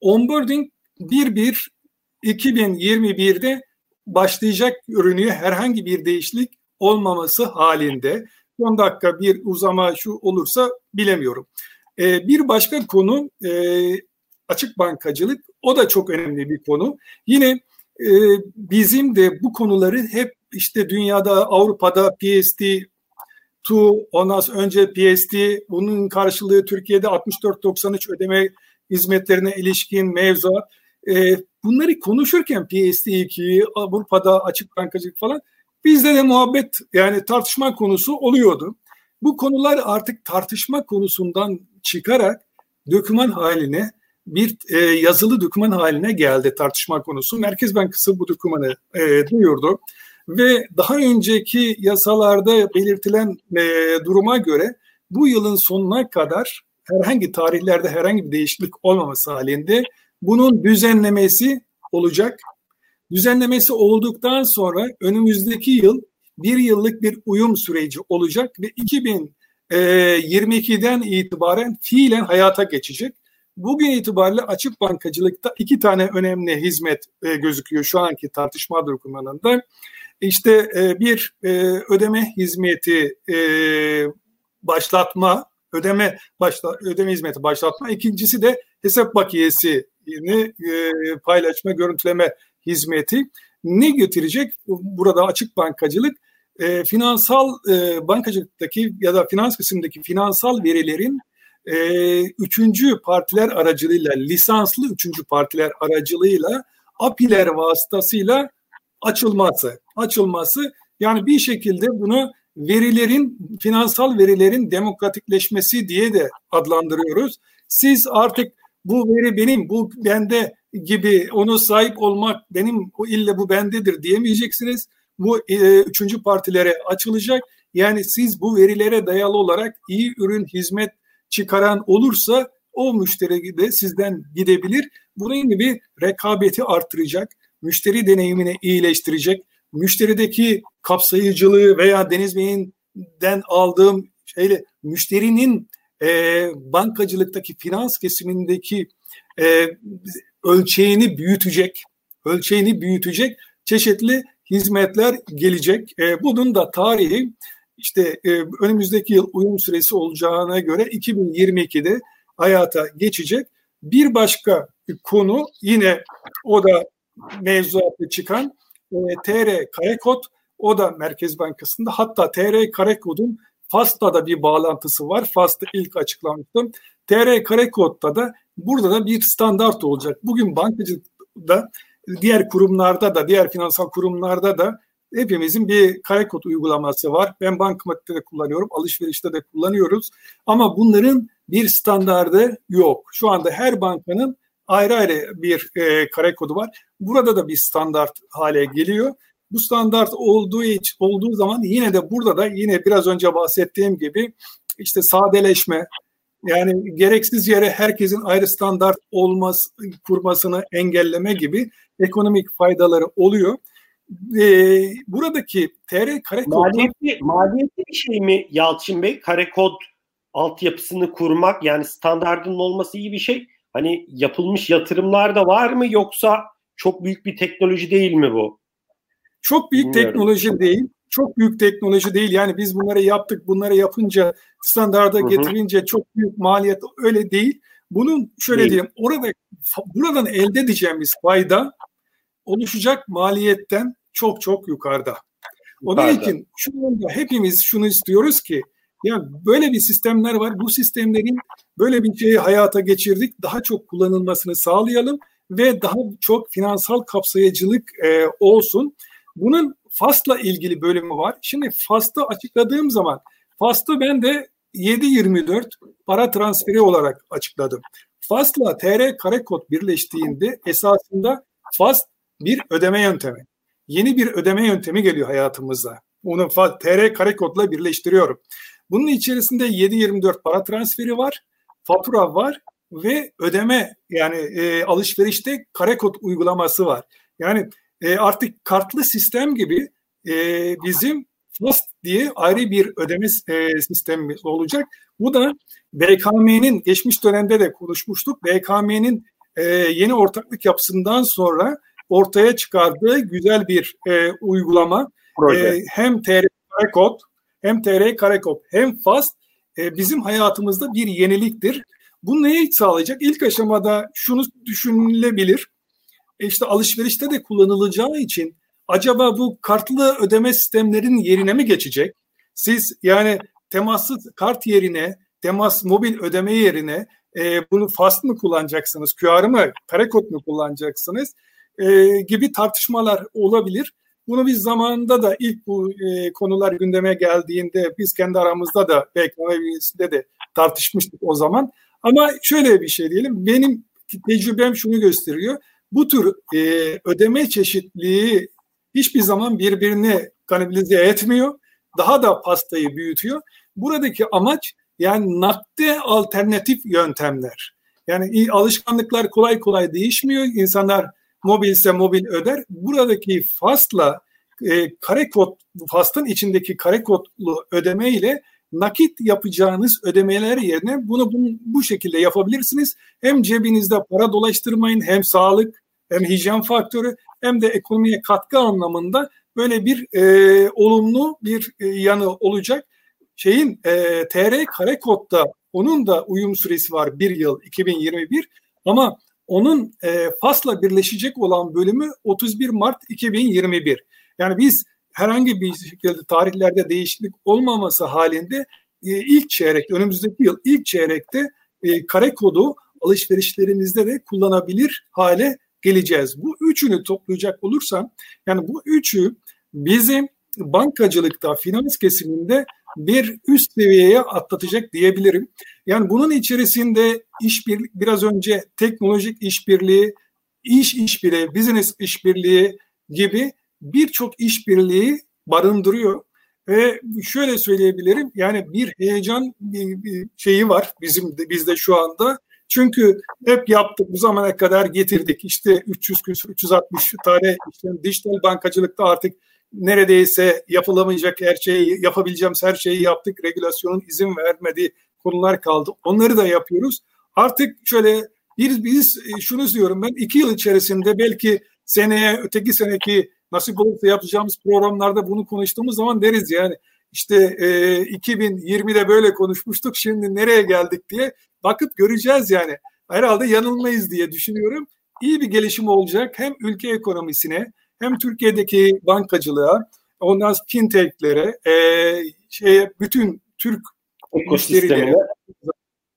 Speaker 2: onboarding bir bir 2021'de başlayacak ürünü herhangi bir değişiklik olmaması halinde son dakika bir uzama şu olursa bilemiyorum. E, bir başka konu e, açık bankacılık. O da çok önemli bir konu. Yine e, bizim de bu konuları hep işte dünyada Avrupa'da PST 2 ondan önce PST bunun karşılığı Türkiye'de 64-93 ödeme hizmetlerine ilişkin mevzuat. E, bunları konuşurken PSD2, Avrupa'da açık bankacılık falan bizde de muhabbet yani tartışma konusu oluyordu. Bu konular artık tartışma konusundan çıkarak döküman haline bir e, yazılı doküman haline geldi tartışma konusu. Merkez Bankası bu dokümanı e, duyurdu ve daha önceki yasalarda belirtilen e, duruma göre bu yılın sonuna kadar herhangi tarihlerde herhangi bir değişiklik olmaması halinde bunun düzenlemesi olacak. Düzenlemesi olduktan sonra önümüzdeki yıl bir yıllık bir uyum süreci olacak ve 2022'den itibaren fiilen hayata geçecek. Bugün itibariyle açık bankacılıkta iki tane önemli hizmet e, gözüküyor şu anki tartışma dokümanında. İşte e, bir e, ödeme hizmeti e, başlatma, ödeme başla, ödeme hizmeti başlatma. İkincisi de hesap bakiyesini e, paylaşma, görüntüleme hizmeti. Ne getirecek? Burada açık bankacılık e, finansal e, bankacılıktaki ya da finans kısmındaki finansal verilerin e, üçüncü partiler aracılığıyla, lisanslı üçüncü partiler aracılığıyla API'ler vasıtasıyla açılması. Açılması yani bir şekilde bunu verilerin, finansal verilerin demokratikleşmesi diye de adlandırıyoruz. Siz artık bu veri benim, bu bende gibi onu sahip olmak benim o ille bu bendedir diyemeyeceksiniz. Bu e, üçüncü partilere açılacak. Yani siz bu verilere dayalı olarak iyi ürün, hizmet çıkaran olursa o müşteri de sizden gidebilir. Bunun gibi rekabeti artıracak, müşteri deneyimini iyileştirecek, müşterideki kapsayıcılığı veya Deniz Bey'inden aldığım şeyle müşterinin e, bankacılıktaki finans kesimindeki e, ölçeğini büyütecek, ölçeğini büyütecek çeşitli hizmetler gelecek. E, bunun da tarihi işte e, önümüzdeki yıl uyum süresi olacağına göre 2022'de hayata geçecek. Bir başka konu yine o da mevzuatta çıkan e, TR karekod O da Merkez Bankası'nda. Hatta TR kare kodun FAS'ta da bir bağlantısı var. FAS'ta ilk açıklamıştım. TR kare kodda da burada da bir standart olacak. Bugün bankacılıkta diğer kurumlarda da diğer finansal kurumlarda da hepimizin bir kare kod uygulaması var. Ben bankamatikte de kullanıyorum, alışverişte de kullanıyoruz. Ama bunların bir standardı yok. Şu anda her bankanın ayrı ayrı bir e, kare kodu var. Burada da bir standart hale geliyor. Bu standart olduğu için olduğu zaman yine de burada da yine biraz önce bahsettiğim gibi işte sadeleşme yani gereksiz yere herkesin ayrı standart olmaz kurmasını engelleme gibi ekonomik faydaları oluyor. Ee, buradaki TR kare
Speaker 1: kod maliyetli, maliyetli bir şey mi Yalçın Bey? Kare kod altyapısını kurmak yani standartının olması iyi bir şey. Hani yapılmış yatırımlar da var mı yoksa çok büyük bir teknoloji değil mi bu?
Speaker 2: Çok büyük Bilmiyorum. teknoloji değil. Çok büyük teknoloji değil. Yani biz bunları yaptık. Bunları yapınca standarda getirince çok büyük maliyet öyle değil. Bunun şöyle değil. diyeyim. Orada buradan elde edeceğimiz fayda oluşacak maliyetten çok çok yukarıda. Onun için şu anda hepimiz şunu istiyoruz ki ya böyle bir sistemler var. Bu sistemlerin böyle bir şeyi hayata geçirdik. Daha çok kullanılmasını sağlayalım ve daha çok finansal kapsayıcılık e, olsun. Bunun FAS'la ilgili bölümü var. Şimdi FAS'ta açıkladığım zaman FAS'ta ben de 7.24 para transferi olarak açıkladım. FAS'la TR kare kod birleştiğinde esasında FAS bir ödeme yöntemi. Yeni bir ödeme yöntemi geliyor hayatımızda. Onu TR kare kodla birleştiriyorum. Bunun içerisinde 7.24 para transferi var, fatura var ve ödeme yani e, alışverişte kare kod uygulaması var. Yani e, artık kartlı sistem gibi e, bizim FAST diye ayrı bir ödeme e, sistemi olacak. Bu da BKM'nin geçmiş dönemde de konuşmuştuk. BKM'nin e, yeni ortaklık yapısından sonra ortaya çıkardığı güzel bir e, uygulama. E, hem TR Karekod hem TR Karekod hem FAST e, bizim hayatımızda bir yeniliktir. Bu neyi sağlayacak? İlk aşamada şunu düşünülebilir. E işte alışverişte de kullanılacağı için acaba bu kartlı ödeme sistemlerin yerine mi geçecek? Siz yani temassız kart yerine, temas mobil ödeme yerine e, bunu fast mı kullanacaksınız, QR mı, kare kod mu kullanacaksınız e, gibi tartışmalar olabilir. Bunu biz zamanında da ilk bu e, konular gündeme geldiğinde biz kendi aramızda da BKM bünyesinde de tartışmıştık o zaman. Ama şöyle bir şey diyelim, benim tecrübem şunu gösteriyor. Bu tür e, ödeme çeşitliliği hiçbir zaman birbirini kanibalize etmiyor. Daha da pastayı büyütüyor. Buradaki amaç yani nakde alternatif yöntemler. Yani alışkanlıklar kolay kolay değişmiyor. İnsanlar mobilse mobil öder. Buradaki FAS'la e, kare kod, FAS'ın içindeki kare kodlu ödeme ile nakit yapacağınız ödemeler yerine bunu, bunu bu şekilde yapabilirsiniz. Hem cebinizde para dolaştırmayın hem sağlık hem hijyen faktörü hem de ekonomiye katkı anlamında böyle bir e, olumlu bir e, yanı olacak. Şeyin e, TR kare kodda onun da uyum süresi var bir yıl 2021 ama onun e, FAS'la birleşecek olan bölümü 31 Mart 2021. Yani biz herhangi bir şekilde tarihlerde değişiklik olmaması halinde e, ilk çeyrek, önümüzdeki yıl ilk çeyrekte e, kare kodu alışverişlerimizde de kullanabilir hale geleceğiz. Bu üçünü toplayacak olursam yani bu üçü bizim bankacılıkta, finans kesiminde bir üst seviyeye atlatacak diyebilirim. Yani bunun içerisinde işbirlik biraz önce teknolojik işbirliği, iş işbirliği, business işbirliği gibi birçok işbirliği barındırıyor. Ve şöyle söyleyebilirim yani bir heyecan bir, bir şeyi var bizim de bizde şu anda. Çünkü hep yaptık bu zamana kadar getirdik. İşte 300 küsur 360 tane işte dijital bankacılıkta artık neredeyse yapılamayacak her şeyi yapabileceğimiz her şeyi yaptık. Regülasyonun izin vermediği konular kaldı. Onları da yapıyoruz. Artık şöyle bir biz e, şunu diyorum ben iki yıl içerisinde belki seneye öteki seneki nasip olursa yapacağımız programlarda bunu konuştuğumuz zaman deriz yani işte e, 2020'de böyle konuşmuştuk şimdi nereye geldik diye bakıp göreceğiz yani. Herhalde yanılmayız diye düşünüyorum. İyi bir gelişim olacak hem ülke ekonomisine hem Türkiye'deki bankacılığa ondan fintechlere, e, şeye, bütün Türk müşterileri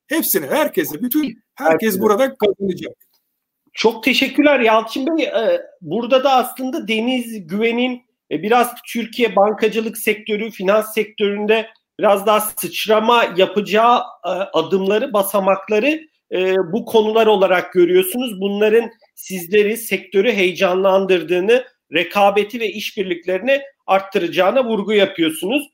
Speaker 2: hepsine, herkese, bütün herkes herkese. burada kazanacak.
Speaker 1: Çok teşekkürler Yalçın Bey. Ee, burada da aslında Deniz Güven'in e, biraz Türkiye bankacılık sektörü, finans sektöründe biraz daha sıçrama yapacağı e, adımları, basamakları e, bu konular olarak görüyorsunuz. Bunların sizleri, sektörü heyecanlandırdığını, rekabeti ve işbirliklerini arttıracağına vurgu yapıyorsunuz.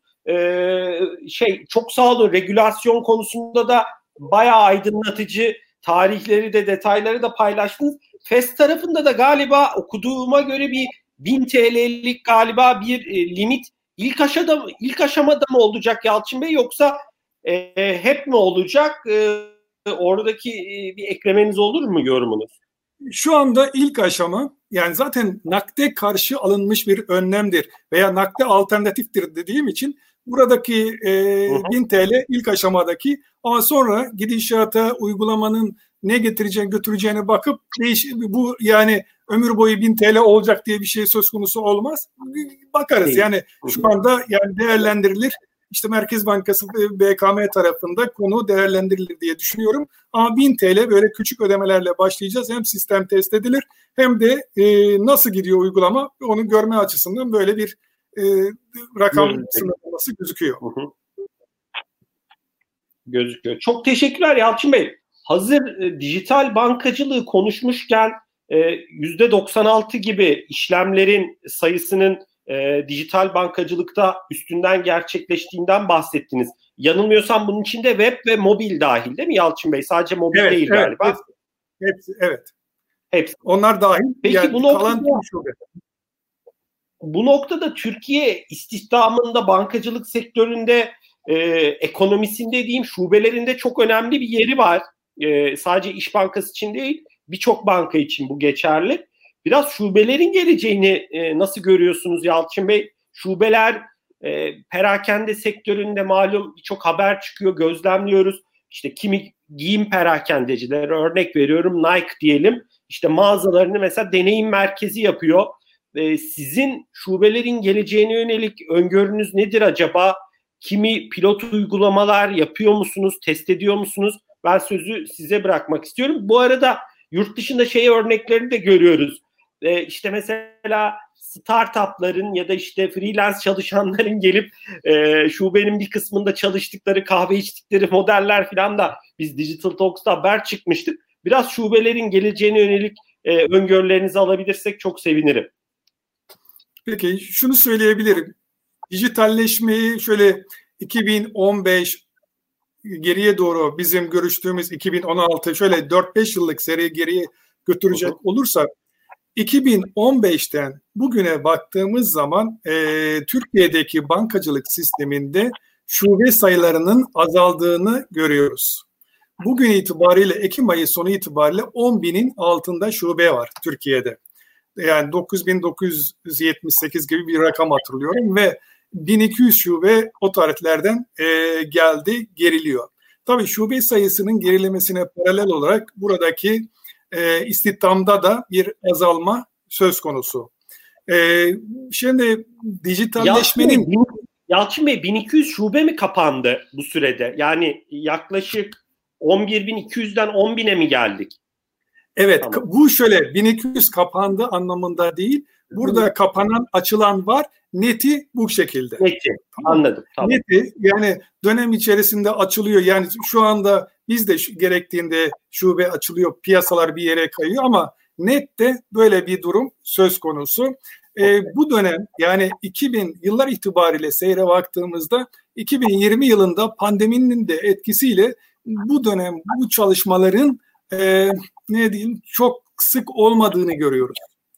Speaker 1: Şey çok sağ olun. Regülasyon konusunda da bayağı aydınlatıcı tarihleri de detayları da paylaştınız. FES tarafında da galiba okuduğuma göre bir 1000 TL'lik galiba bir e, limit ilk aşamada ilk aşamada mı olacak Yalçın Bey yoksa e, hep mi olacak? E, oradaki e, bir eklemeniz olur mu yorumunuz?
Speaker 2: Şu anda ilk aşama yani zaten nakde karşı alınmış bir önlemdir veya nakde alternatiftir dediğim için buradaki e, 1000 TL ilk aşamadaki ama sonra gidişata uygulamanın ne getireceğini götüreceğine bakıp değiş bu yani ömür boyu 1000 TL olacak diye bir şey söz konusu olmaz. Bakarız yani şu anda yani değerlendirilir. İşte Merkez Bankası BKM tarafında konu değerlendirilir diye düşünüyorum. Ama 1000 TL böyle küçük ödemelerle başlayacağız. Hem sistem test edilir hem de e, nasıl gidiyor uygulama onu görme açısından böyle bir e, rakam sınırlaması gözüküyor. Hı hı.
Speaker 1: Gözüküyor. Çok teşekkürler Yalçın Bey. Hazır e, dijital bankacılığı konuşmuşken e, %96 gibi işlemlerin sayısının e, dijital bankacılıkta üstünden gerçekleştiğinden bahsettiniz. Yanılmıyorsam bunun içinde web ve mobil dahil değil mi Yalçın Bey? Sadece mobil evet, değil evet, galiba.
Speaker 2: Hepsi, hepsi, evet. Hepsi. Onlar dahil.
Speaker 1: Peki yani bu noktada, bu noktada Türkiye istihdamında bankacılık sektöründe e, ekonomisinde diyeyim şubelerinde çok önemli bir yeri var. E, sadece İş Bankası için değil birçok banka için bu geçerli. Biraz şubelerin geleceğini e, nasıl görüyorsunuz Yalçın Bey? Şubeler e, perakende sektöründe malum birçok haber çıkıyor, gözlemliyoruz. İşte kimi giyim perakendeciler örnek veriyorum Nike diyelim. İşte mağazalarını mesela deneyim merkezi yapıyor. E, sizin şubelerin geleceğine yönelik öngörünüz nedir acaba? Kimi pilot uygulamalar yapıyor musunuz, test ediyor musunuz? Ben sözü size bırakmak istiyorum. Bu arada yurt dışında şey örneklerini de görüyoruz. Ee, işte mesela startupların ya da işte freelance çalışanların gelip e, şubenin bir kısmında çalıştıkları kahve içtikleri modeller falan da biz Digital Talks'ta haber çıkmıştık. Biraz şubelerin geleceğine yönelik e, öngörülerinizi alabilirsek çok sevinirim.
Speaker 2: Peki şunu söyleyebilirim. Dijitalleşmeyi şöyle 2015 geriye doğru bizim görüştüğümüz 2016 şöyle 4-5 yıllık seri geriye götürecek olursak 2015'ten bugüne baktığımız zaman e, Türkiye'deki bankacılık sisteminde şube sayılarının azaldığını görüyoruz. Bugün itibariyle Ekim ayı sonu itibariyle 10 binin altında şube var Türkiye'de. Yani 9978 gibi bir rakam hatırlıyorum ve 1200 şube o tarihlerden e, geldi, geriliyor. Tabii şube sayısının gerilemesine paralel olarak buradaki e, istihdamda da bir azalma söz konusu. E, şimdi dijitalleşmenin... Yalçın Bey,
Speaker 1: Yalçın Bey 1200 şube mi kapandı bu sürede? Yani yaklaşık 11.200'den 10.000'e mi geldik?
Speaker 2: Evet tamam. bu şöyle 1200 kapandı anlamında değil. Burada kapanan açılan var Neti bu şekilde.
Speaker 1: Neti anladım.
Speaker 2: Tamam. Neti yani dönem içerisinde açılıyor. Yani şu anda biz de gerektiğinde şube açılıyor, piyasalar bir yere kayıyor ama nette böyle bir durum söz konusu. Ee, bu dönem yani 2000 yıllar itibariyle seyre baktığımızda 2020 yılında pandeminin de etkisiyle bu dönem bu çalışmaların e, ne diyeyim çok sık olmadığını görüyoruz.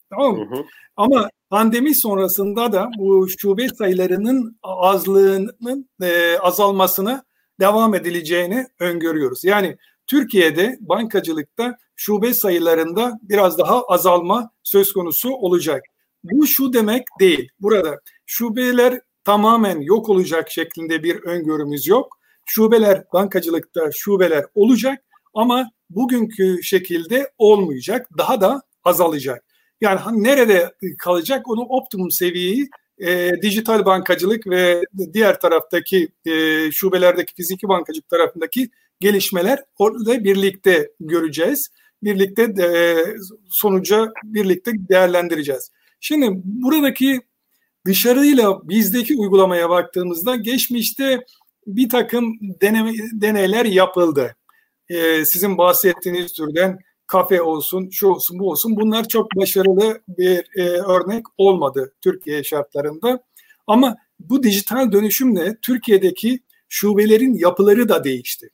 Speaker 2: Tamam mı? Hı hı. Ama pandemi sonrasında da bu şube sayılarının azlığının e, azalmasına devam edileceğini öngörüyoruz. Yani Türkiye'de bankacılıkta şube sayılarında biraz daha azalma söz konusu olacak. Bu şu demek değil. Burada şubeler tamamen yok olacak şeklinde bir öngörümüz yok. Şubeler bankacılıkta şubeler olacak ama bugünkü şekilde olmayacak. Daha da azalacak. Yani nerede kalacak onu optimum seviyeyi e, dijital bankacılık ve diğer taraftaki e, şubelerdeki fiziki bankacılık tarafındaki gelişmeler orada birlikte göreceğiz. Birlikte e, sonuca birlikte değerlendireceğiz. Şimdi buradaki dışarıyla bizdeki uygulamaya baktığımızda geçmişte bir takım deneme, deneyler yapıldı. Ee, sizin bahsettiğiniz türden kafe olsun, şu olsun, bu olsun. Bunlar çok başarılı bir e, örnek olmadı Türkiye şartlarında. Ama bu dijital dönüşümle Türkiye'deki şubelerin yapıları da değişti.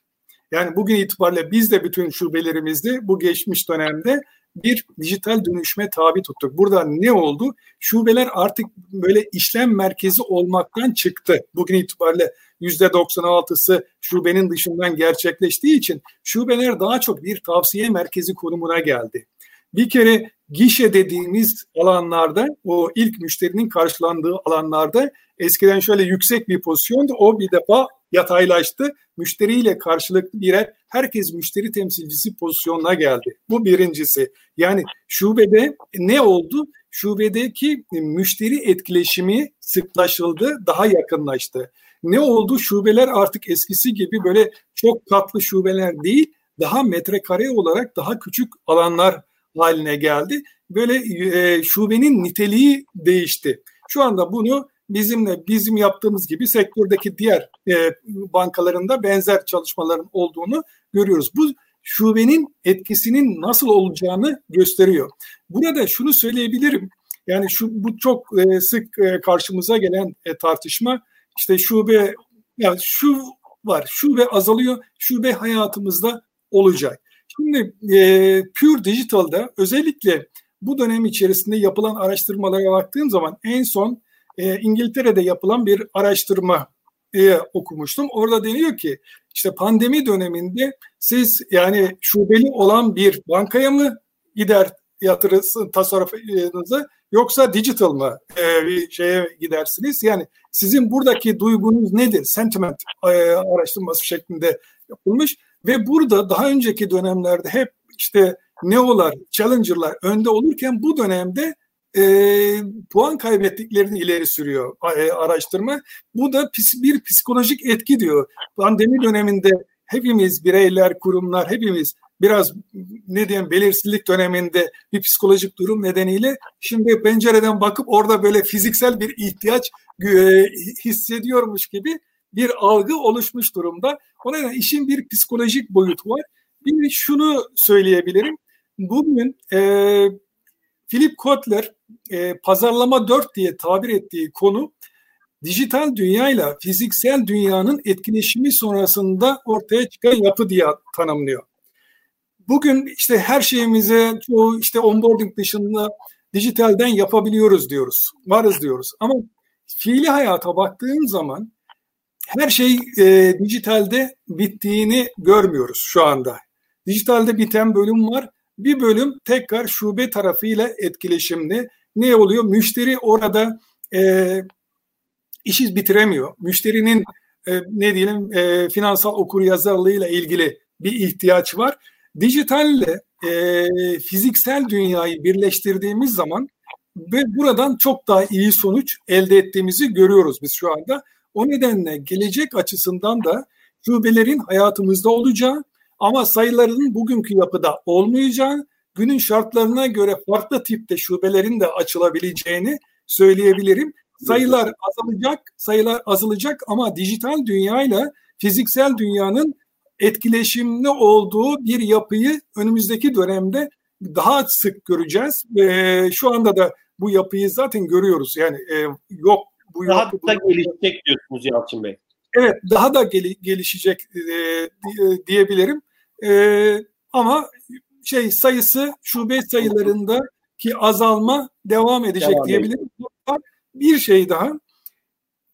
Speaker 2: Yani bugün itibariyle biz de bütün şubelerimizde bu geçmiş dönemde bir dijital dönüşme tabi tuttuk. Burada ne oldu? Şubeler artık böyle işlem merkezi olmaktan çıktı. Bugün itibariyle %96'sı şubenin dışından gerçekleştiği için şubeler daha çok bir tavsiye merkezi konumuna geldi. Bir kere gişe dediğimiz alanlarda o ilk müşterinin karşılandığı alanlarda eskiden şöyle yüksek bir pozisyondu. O bir defa yataylaştı. Müşteriyle karşılıklı birer herkes müşteri temsilcisi pozisyonuna geldi. Bu birincisi. Yani şubede ne oldu? Şubedeki müşteri etkileşimi sıklaşıldı, daha yakınlaştı. Ne oldu? Şubeler artık eskisi gibi böyle çok katlı şubeler değil, daha metrekare olarak daha küçük alanlar haline geldi. Böyle e, şubenin niteliği değişti. Şu anda bunu bizimle bizim yaptığımız gibi sektördeki diğer e, bankalarında benzer çalışmaların olduğunu görüyoruz. Bu şubenin etkisinin nasıl olacağını gösteriyor. Burada şunu söyleyebilirim. Yani şu bu çok e, sık e, karşımıza gelen e, tartışma işte şube yani şu var şube azalıyor şube hayatımızda olacak. Şimdi e, Pure Digital'da özellikle bu dönem içerisinde yapılan araştırmalara baktığım zaman en son e, İngiltere'de yapılan bir araştırma e, okumuştum. Orada deniyor ki işte pandemi döneminde siz yani şubeli olan bir bankaya mı gider yatırırsın tasarrufunuzu yoksa digital mı e, bir şeye gidersiniz? Yani sizin buradaki duygunuz nedir? Sentiment e, araştırması şeklinde yapılmış ve burada daha önceki dönemlerde hep işte neolar, challenger'lar önde olurken bu dönemde e, puan kaybettiklerini ileri sürüyor e, araştırma. Bu da bir psikolojik etki diyor. Pandemi döneminde hepimiz bireyler, kurumlar hepimiz biraz ne diyeyim belirsizlik döneminde bir psikolojik durum nedeniyle şimdi pencereden bakıp orada böyle fiziksel bir ihtiyaç e, hissediyormuş gibi bir algı oluşmuş durumda. O nedenle işin bir psikolojik boyutu var. Bir şunu söyleyebilirim. Bugün e, Philip Kotler e, pazarlama 4 diye tabir ettiği konu dijital dünyayla fiziksel dünyanın etkileşimi sonrasında ortaya çıkan yapı diye tanımlıyor. Bugün işte her şeyimizi çoğu işte onboarding dışında dijitalden yapabiliyoruz diyoruz. Varız diyoruz. Ama fiili hayata baktığın zaman her şey e, dijitalde bittiğini görmüyoruz şu anda. Dijitalde biten bölüm var. Bir bölüm tekrar şube tarafıyla etkileşimli. Ne oluyor? Müşteri orada e, işi bitiremiyor. Müşterinin e, ne diyelim e, finansal okuryazarlığıyla ilgili bir ihtiyaç var. Dijitalle e, fiziksel dünyayı birleştirdiğimiz zaman ve buradan çok daha iyi sonuç elde ettiğimizi görüyoruz biz şu anda. O nedenle gelecek açısından da şubelerin hayatımızda olacağı ama sayılarının bugünkü yapıda olmayacağı, günün şartlarına göre farklı tipte şubelerin de açılabileceğini söyleyebilirim. Sayılar azalacak, sayılar azalacak ama dijital dünyayla fiziksel dünyanın etkileşimli olduğu bir yapıyı önümüzdeki dönemde daha sık göreceğiz. E, şu anda da bu yapıyı zaten görüyoruz. Yani e, yok bu
Speaker 1: daha yapı, da gelişecek diyorsunuz Yalçın Bey.
Speaker 2: Evet, daha da gel, gelişecek e, diyebilirim. E, ama şey sayısı şube sayılarında ki azalma devam edecek devam diyebilirim. Bir şey daha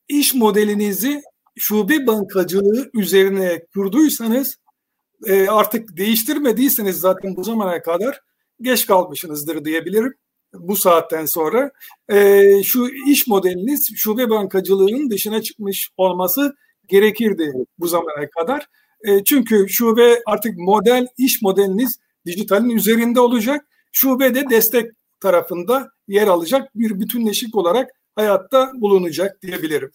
Speaker 2: iş modelinizi şube bankacılığı üzerine kurduysanız e, artık değiştirmediyseniz zaten bu zamana kadar geç kalmışsınızdır diyebilirim bu saatten sonra. E, şu iş modeliniz şube bankacılığının dışına çıkmış olması gerekirdi bu zamana kadar. E, çünkü şube artık model, iş modeliniz dijitalin üzerinde olacak. Şube de destek tarafında yer alacak bir bütünleşik olarak hayatta bulunacak diyebilirim.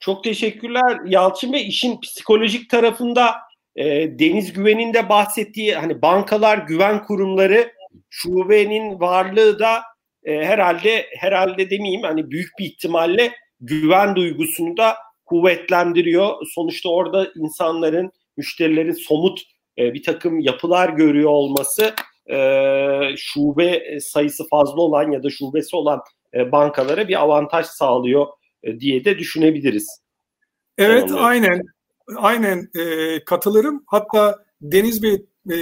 Speaker 1: Çok teşekkürler Yalçın Bey. İşin psikolojik tarafında e, Deniz Güven'in de bahsettiği hani bankalar, güven kurumları şubenin varlığı da e, herhalde herhalde demeyeyim hani büyük bir ihtimalle güven duygusunu da kuvvetlendiriyor. Sonuçta orada insanların, müşterilerin somut e, bir takım yapılar görüyor olması e, şube sayısı fazla olan ya da şubesi olan e, bankalara bir avantaj sağlıyor e, diye de düşünebiliriz.
Speaker 2: Evet, Anladım. aynen. Aynen e, katılırım. Hatta Deniz Bey e,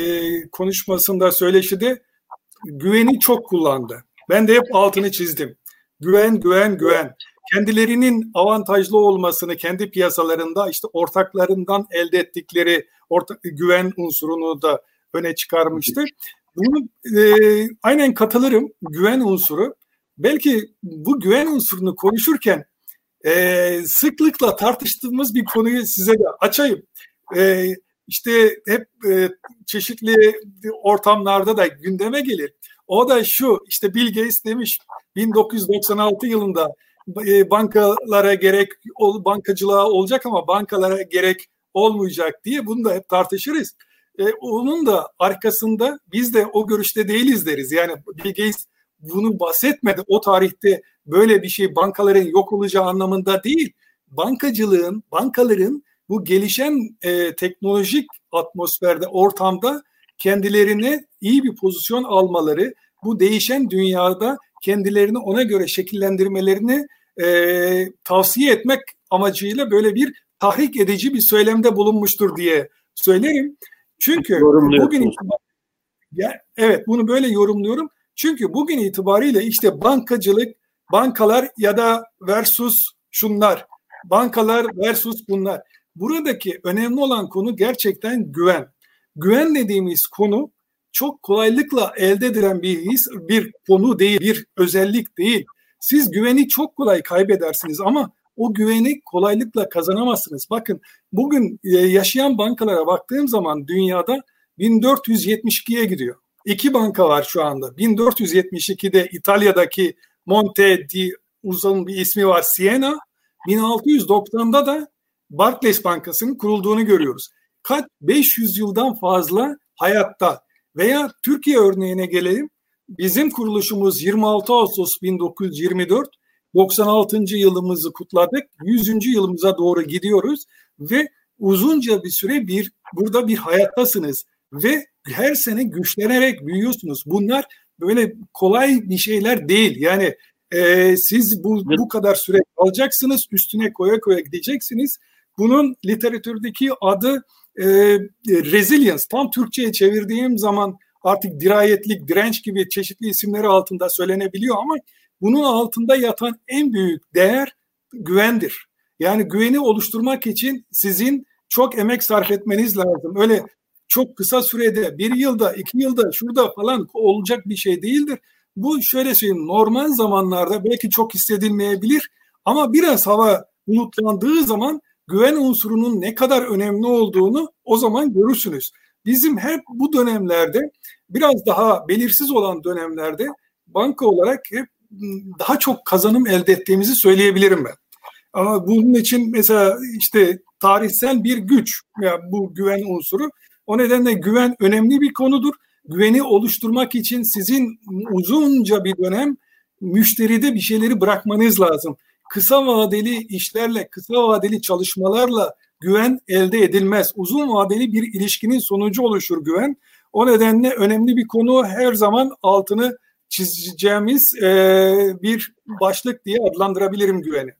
Speaker 2: konuşmasında söyleşide güveni çok kullandı. Ben de hep altını çizdim. Güven, güven, güven. Kendilerinin avantajlı olmasını kendi piyasalarında işte ortaklarından elde ettikleri ortak, güven unsurunu da öne çıkarmıştı. Bunu e, aynen katılırım. Güven unsuru. Belki bu güven unsurunu konuşurken e, sıklıkla tartıştığımız bir konuyu size de açayım. E, işte hep e, çeşitli ortamlarda da gündeme gelir. O da şu işte Bill Gates demiş 1996 yılında e, bankalara gerek bankacılığa olacak ama bankalara gerek olmayacak diye bunu da hep tartışırız. E, onun da arkasında biz de o görüşte değiliz deriz. Yani Bill Gates bunu bahsetmedi. O tarihte böyle bir şey bankaların yok olacağı anlamında değil. Bankacılığın, bankaların bu gelişen e, teknolojik atmosferde, ortamda kendilerine iyi bir pozisyon almaları, bu değişen dünyada kendilerini ona göre şekillendirmelerini e, tavsiye etmek amacıyla böyle bir tahrik edici bir söylemde bulunmuştur diye söylerim. Çünkü bugün ya, evet bunu böyle yorumluyorum. Çünkü bugün itibariyle işte bankacılık, bankalar ya da versus şunlar, bankalar versus bunlar. Buradaki önemli olan konu gerçekten güven. Güven dediğimiz konu çok kolaylıkla elde edilen bir his, bir konu değil, bir özellik değil. Siz güveni çok kolay kaybedersiniz ama o güveni kolaylıkla kazanamazsınız. Bakın bugün e, yaşayan bankalara baktığım zaman dünyada 1472'ye gidiyor. İki banka var şu anda. 1472'de İtalya'daki Monte di uzun bir ismi var Siena. 1690'da da Barclays Bankası'nın kurulduğunu görüyoruz. Kaç 500 yıldan fazla hayatta veya Türkiye örneğine gelelim. Bizim kuruluşumuz 26 Ağustos 1924 96. yılımızı kutladık. 100. yılımıza doğru gidiyoruz ve uzunca bir süre bir burada bir hayattasınız ve her sene güçlenerek büyüyorsunuz. Bunlar böyle kolay bir şeyler değil. Yani e, siz bu bu kadar süre alacaksınız, üstüne koya koya gideceksiniz. Bunun literatürdeki adı e, resilience. Tam Türkçe'ye çevirdiğim zaman artık dirayetlik, direnç gibi çeşitli isimleri altında söylenebiliyor ama bunun altında yatan en büyük değer güvendir. Yani güveni oluşturmak için sizin çok emek sarf etmeniz lazım. Öyle çok kısa sürede bir yılda, iki yılda, şurada falan olacak bir şey değildir. Bu şöyle söyleyeyim normal zamanlarda belki çok hissedilmeyebilir ama biraz hava bulutlandığı zaman güven unsurunun ne kadar önemli olduğunu o zaman görürsünüz. Bizim hep bu dönemlerde biraz daha belirsiz olan dönemlerde banka olarak hep daha çok kazanım elde ettiğimizi söyleyebilirim ben. Ama bunun için mesela işte tarihsel bir güç ya bu güven unsuru. O nedenle güven önemli bir konudur. Güveni oluşturmak için sizin uzunca bir dönem müşteride bir şeyleri bırakmanız lazım. Kısa vadeli işlerle, kısa vadeli çalışmalarla güven elde edilmez. Uzun vadeli bir ilişkinin sonucu oluşur güven. O nedenle önemli bir konu her zaman altını çizeceğimiz e, bir başlık diye adlandırabilirim güveni.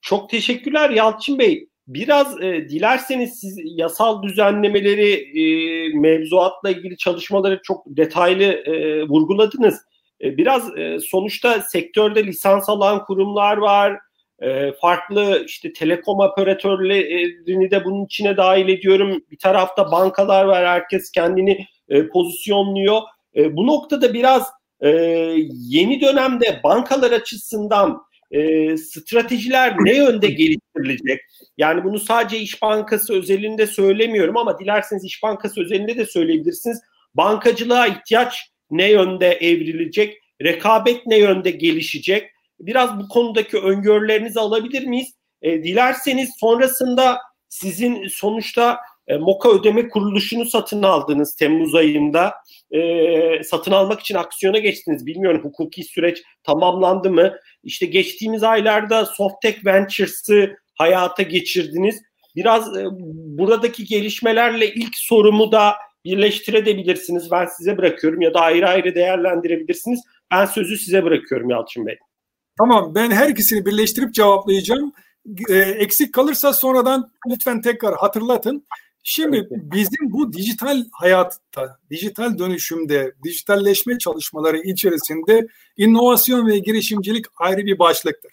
Speaker 1: Çok teşekkürler Yalçın Bey. Biraz e, dilerseniz siz yasal düzenlemeleri, e, mevzuatla ilgili çalışmaları çok detaylı e, vurguladınız. E, biraz e, sonuçta sektörde lisans alan kurumlar var, e, farklı işte telekom operatörlerini de bunun içine dahil ediyorum. Bir tarafta bankalar var, herkes kendini pozisyonluyor. E, bu noktada biraz yeni dönemde bankalar açısından stratejiler ne yönde geliştirilecek? Yani bunu sadece İş Bankası özelinde söylemiyorum ama dilerseniz İş Bankası özelinde de söyleyebilirsiniz. Bankacılığa ihtiyaç ne yönde evrilecek? Rekabet ne yönde gelişecek? Biraz bu konudaki öngörülerinizi alabilir miyiz? E, dilerseniz sonrasında sizin sonuçta e, MOKA ödeme kuruluşunu satın aldınız Temmuz ayında. E, satın almak için aksiyona geçtiniz. Bilmiyorum hukuki süreç tamamlandı mı? İşte geçtiğimiz aylarda Softtech Ventures'ı hayata geçirdiniz. Biraz e, buradaki gelişmelerle ilk sorumu da birleştirebilirsiniz. Ben size bırakıyorum ya da ayrı ayrı değerlendirebilirsiniz. Ben sözü size bırakıyorum Yalçın Bey.
Speaker 2: Tamam ben her ikisini birleştirip cevaplayacağım. E, eksik kalırsa sonradan lütfen tekrar hatırlatın. Şimdi bizim bu dijital hayatta, dijital dönüşümde, dijitalleşme çalışmaları içerisinde inovasyon ve girişimcilik ayrı bir başlıktır.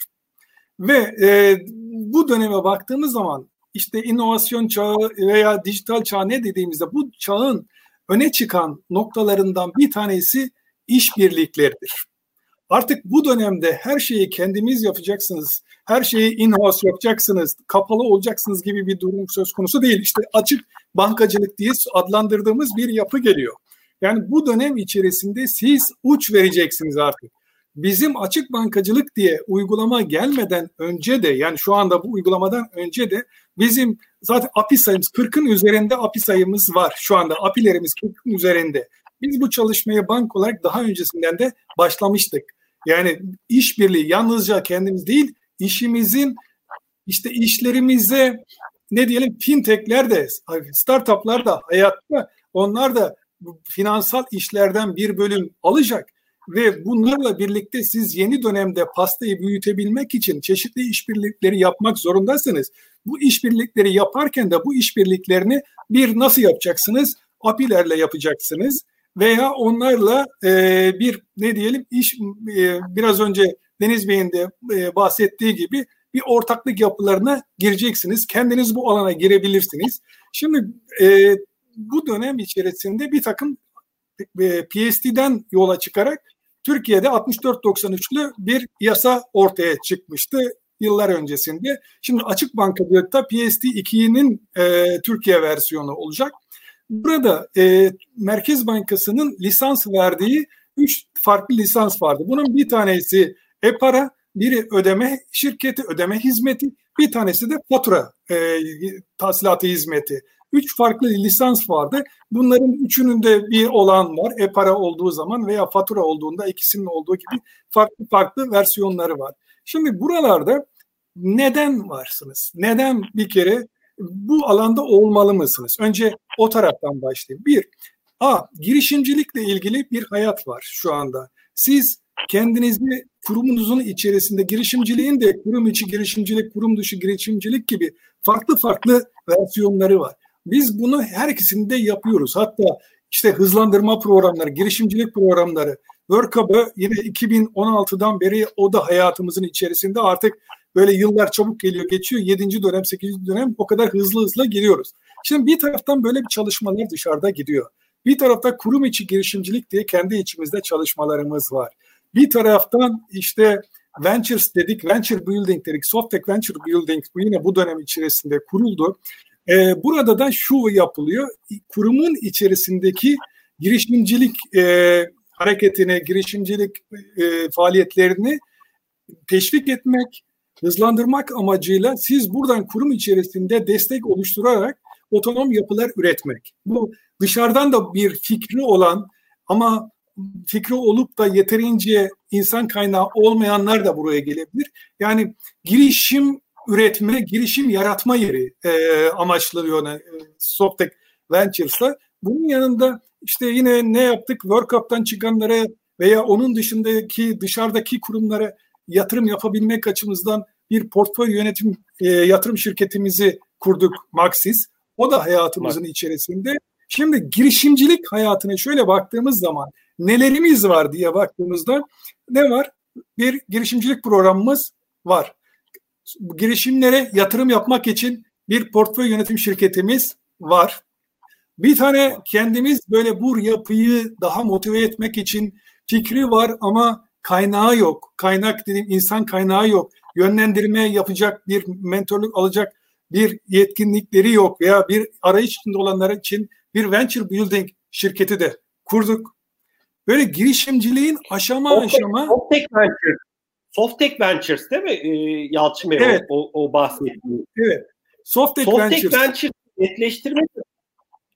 Speaker 2: Ve e, bu döneme baktığımız zaman işte inovasyon çağı veya dijital çağ ne dediğimizde bu çağın öne çıkan noktalarından bir tanesi işbirlikleridir. Artık bu dönemde her şeyi kendiniz yapacaksınız, her şeyi in-house yapacaksınız, kapalı olacaksınız gibi bir durum söz konusu değil. İşte açık bankacılık diye adlandırdığımız bir yapı geliyor. Yani bu dönem içerisinde siz uç vereceksiniz artık. Bizim açık bankacılık diye uygulama gelmeden önce de yani şu anda bu uygulamadan önce de bizim zaten API sayımız 40'ın üzerinde API sayımız var. Şu anda API'lerimiz 40'ın üzerinde. Biz bu çalışmaya bank olarak daha öncesinden de başlamıştık. Yani işbirliği yalnızca kendimiz değil, işimizin işte işlerimize ne diyelim fintechler de startuplar da hayatta onlar da finansal işlerden bir bölüm alacak ve bunlarla birlikte siz yeni dönemde pastayı büyütebilmek için çeşitli işbirlikleri yapmak zorundasınız. Bu işbirlikleri yaparken de bu işbirliklerini bir nasıl yapacaksınız? API'lerle yapacaksınız veya onlarla e, bir ne diyelim iş e, biraz önce Deniz Bey'in de e, bahsettiği gibi bir ortaklık yapılarına gireceksiniz. Kendiniz bu alana girebilirsiniz. Şimdi e, bu dönem içerisinde bir takım e, PST'den yola çıkarak Türkiye'de 64-93'lü bir yasa ortaya çıkmıştı yıllar öncesinde. Şimdi Açık Bankacılıkta PST 2'nin e, Türkiye versiyonu olacak. Burada e, Merkez Bankası'nın lisans verdiği üç farklı lisans vardı. Bunun bir tanesi e-para, biri ödeme şirketi, ödeme hizmeti, bir tanesi de fatura e, tahsilatı hizmeti. Üç farklı lisans vardı. Bunların üçünün de bir olan var. E-para olduğu zaman veya fatura olduğunda ikisinin olduğu gibi farklı farklı versiyonları var. Şimdi buralarda neden varsınız? Neden bir kere bu alanda olmalı mısınız? Önce o taraftan başlayayım. Bir, A, girişimcilikle ilgili bir hayat var şu anda. Siz kendinizi kurumunuzun içerisinde girişimciliğin de kurum içi girişimcilik, kurum dışı girişimcilik gibi farklı farklı versiyonları var. Biz bunu her ikisinde yapıyoruz. Hatta işte hızlandırma programları, girişimcilik programları, Work Hub'ı yine 2016'dan beri o da hayatımızın içerisinde artık böyle yıllar çabuk geliyor geçiyor. 7. dönem 8. dönem o kadar hızlı hızlı giriyoruz. Şimdi bir taraftan böyle bir çalışmalar dışarıda gidiyor. Bir tarafta kurum içi girişimcilik diye kendi içimizde çalışmalarımız var. Bir taraftan işte Ventures dedik, Venture Building dedik, Softec Venture Building bu yine bu dönem içerisinde kuruldu. Ee, burada da şu yapılıyor, kurumun içerisindeki girişimcilik e, hareketine, girişimcilik e, faaliyetlerini teşvik etmek, hızlandırmak amacıyla siz buradan kurum içerisinde destek oluşturarak otonom yapılar üretmek. Bu dışarıdan da bir fikri olan ama fikri olup da yeterince insan kaynağı olmayanlar da buraya gelebilir. Yani girişim üretme, girişim yaratma yeri e, amaçlanıyor e, Softec Ventures'la. Bunun yanında işte yine ne yaptık? World Cup'tan çıkanlara veya onun dışındaki dışarıdaki kurumlara yatırım yapabilmek açımızdan bir portföy yönetim e, yatırım şirketimizi kurduk Maxis. O da hayatımızın Bak. içerisinde. Şimdi girişimcilik hayatına şöyle baktığımız zaman nelerimiz var diye baktığımızda ne var? Bir girişimcilik programımız var. Girişimlere yatırım yapmak için bir portföy yönetim şirketimiz var. Bir tane kendimiz böyle bu yapıyı daha motive etmek için fikri var ama kaynağı yok. Kaynak dediğim insan kaynağı yok. Yönlendirme yapacak bir mentorluk alacak bir yetkinlikleri yok veya bir arayış içinde olanlar için bir venture building şirketi de kurduk. Böyle girişimciliğin aşama
Speaker 1: Optek,
Speaker 2: aşama
Speaker 1: Optek Venture. Softtech Ventures değil mi e, Yalçın Bey? Evet. O, o bahsettiğim.
Speaker 2: Evet.
Speaker 1: Softtech, Softtech Ventures. Ventures netleştirmek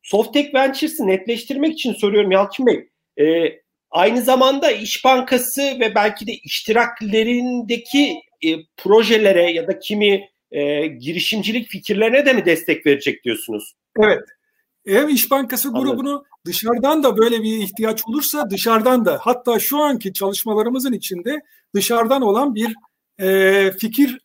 Speaker 1: Softtech Ventures'ı netleştirmek için soruyorum Yalçın Bey. E, aynı zamanda İş Bankası ve belki de iştiraklerindeki e, projelere ya da kimi e, girişimcilik fikirlerine de mi destek verecek diyorsunuz?
Speaker 2: Evet. Hem İş Bankası grubunu Anladım. dışarıdan da böyle bir ihtiyaç olursa dışarıdan da hatta şu anki çalışmalarımızın içinde dışarıdan olan bir e, fikir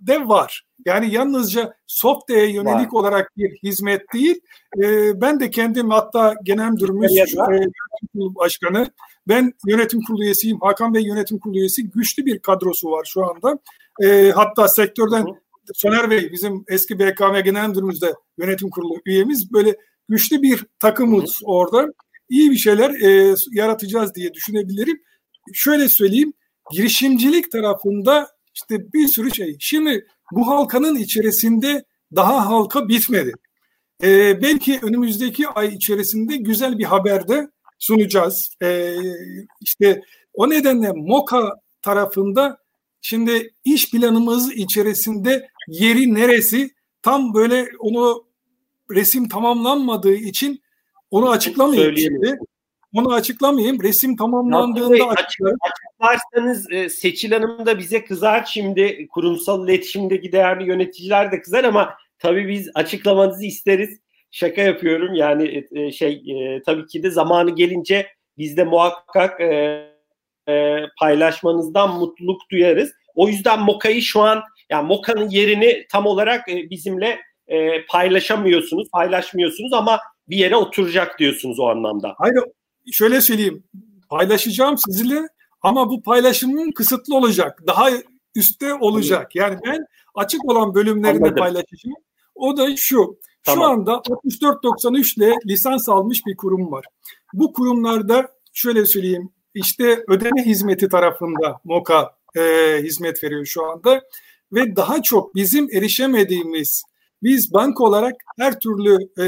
Speaker 2: de var. Yani yalnızca software'e yönelik var. olarak bir hizmet değil. E, ben de kendim hatta genel müdürümüz, e, yönetim başkanı, ben yönetim kurulu üyesiyim. Hakan Bey yönetim kurulu üyesi. Güçlü bir kadrosu var şu anda. E, hatta sektörden. Soner Bey bizim eski BKM Genel Müdürümüz de yönetim kurulu üyemiz. Böyle güçlü bir takımız orada. İyi bir şeyler e, yaratacağız diye düşünebilirim. Şöyle söyleyeyim girişimcilik tarafında işte bir sürü şey. Şimdi bu halkanın içerisinde daha halka bitmedi. Ee, belki önümüzdeki ay içerisinde güzel bir haber de sunacağız. Ee, işte o nedenle MOKA tarafında şimdi iş planımız içerisinde yeri neresi tam böyle onu resim tamamlanmadığı için onu açıklamayayım şimdi. Onu açıklamayayım. Resim tamamlandığında açıklar.
Speaker 1: Açıklarsanız e, Seçil Hanım da bize kızar şimdi. Kurumsal iletişimdeki değerli yöneticiler de kızar ama tabii biz açıklamanızı isteriz. Şaka yapıyorum yani e, e, şey tabii ki de zamanı gelince biz de muhakkak paylaşmanızdan mutluluk duyarız. O yüzden Moka'yı şu an yani Moka'nın yerini tam olarak bizimle paylaşamıyorsunuz, paylaşmıyorsunuz ama bir yere oturacak diyorsunuz o anlamda.
Speaker 2: Hayır şöyle söyleyeyim. Paylaşacağım sizinle ama bu paylaşımın kısıtlı olacak. Daha üstte olacak. Yani ben açık olan bölümlerini Anladım. paylaşacağım. O da şu. Tamam. Şu anda 6493 ile lisans almış bir kurum var. Bu kurumlarda şöyle söyleyeyim işte ödeme hizmeti tarafında MOKA e, hizmet veriyor şu anda ve daha çok bizim erişemediğimiz biz banka olarak her türlü e,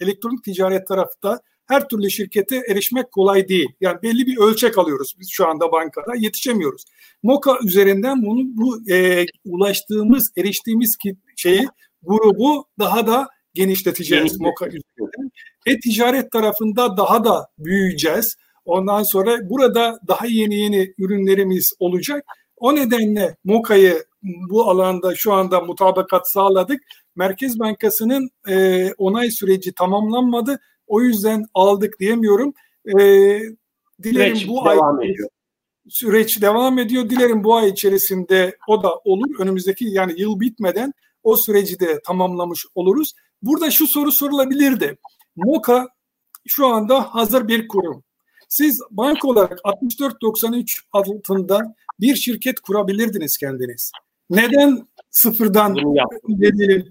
Speaker 2: elektronik ticaret tarafta her türlü şirkete erişmek kolay değil. Yani belli bir ölçek alıyoruz biz şu anda bankada yetişemiyoruz. Moka üzerinden bunu bu e, ulaştığımız, eriştiğimiz ki, şeyi grubu daha da genişleteceğiz Genişlet. Moka üzerinden. E-ticaret tarafında daha da büyüyeceğiz. Ondan sonra burada daha yeni yeni ürünlerimiz olacak. O nedenle Moka'yı bu alanda şu anda mutabakat sağladık. Merkez Bankası'nın e, onay süreci tamamlanmadı. O yüzden aldık diyemiyorum. E, dilerim süreç bu devam ay ediyor. süreç devam ediyor. Dilerim bu ay içerisinde o da olur. Önümüzdeki yani yıl bitmeden o süreci de tamamlamış oluruz. Burada şu soru sorulabilirdi. MOKA şu anda hazır bir kurum. Siz banka olarak 6493 altında bir şirket kurabilirdiniz kendiniz. Neden sıfırdan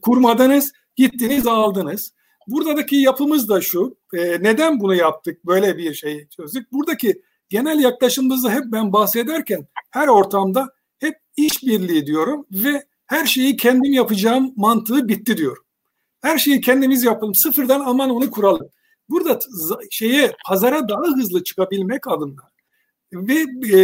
Speaker 2: kurmadınız, gittiniz aldınız. Buradaki yapımız da şu. E, neden bunu yaptık? Böyle bir şey çözdük. Buradaki genel yaklaşımımızda hep ben bahsederken her ortamda hep işbirliği diyorum ve her şeyi kendim yapacağım mantığı bitti diyorum. Her şeyi kendimiz yapalım. Sıfırdan aman onu kuralım. Burada şeye pazara daha hızlı çıkabilmek adına ve e,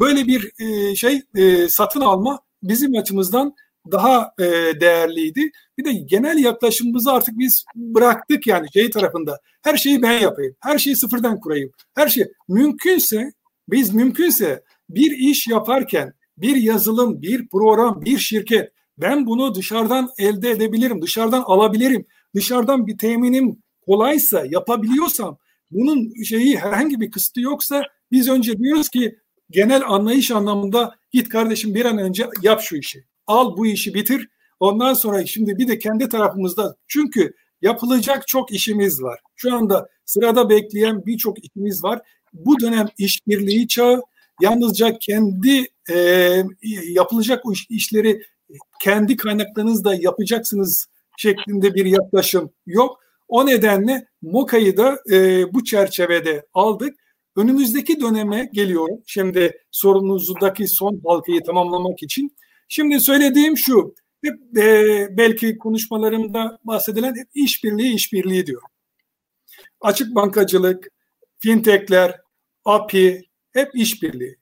Speaker 2: böyle bir e, şey e, satın alma bizim açımızdan daha e, değerliydi. Bir de genel yaklaşımımızı artık biz bıraktık yani şey tarafında. Her şeyi ben yapayım. Her şeyi sıfırdan kurayım. Her şey mümkünse biz mümkünse bir iş yaparken bir yazılım, bir program, bir şirket ben bunu dışarıdan elde edebilirim, dışarıdan alabilirim. Dışarıdan bir teminim kolaysa, yapabiliyorsam bunun şeyi herhangi bir kısıtı yoksa biz önce diyoruz ki genel anlayış anlamında git kardeşim bir an önce yap şu işi al bu işi bitir. Ondan sonra şimdi bir de kendi tarafımızda çünkü yapılacak çok işimiz var. Şu anda sırada bekleyen birçok işimiz var. Bu dönem işbirliği çağı yalnızca kendi e, yapılacak işleri kendi kaynaklarınızda yapacaksınız şeklinde bir yaklaşım yok. O nedenle MOKA'yı da e, bu çerçevede aldık. Önümüzdeki döneme geliyorum. Şimdi sorununuzdaki son halkayı tamamlamak için. Şimdi söylediğim şu, hep, e, belki konuşmalarımda bahsedilen hep işbirliği, işbirliği diyor. Açık bankacılık, fintechler, API hep işbirliği.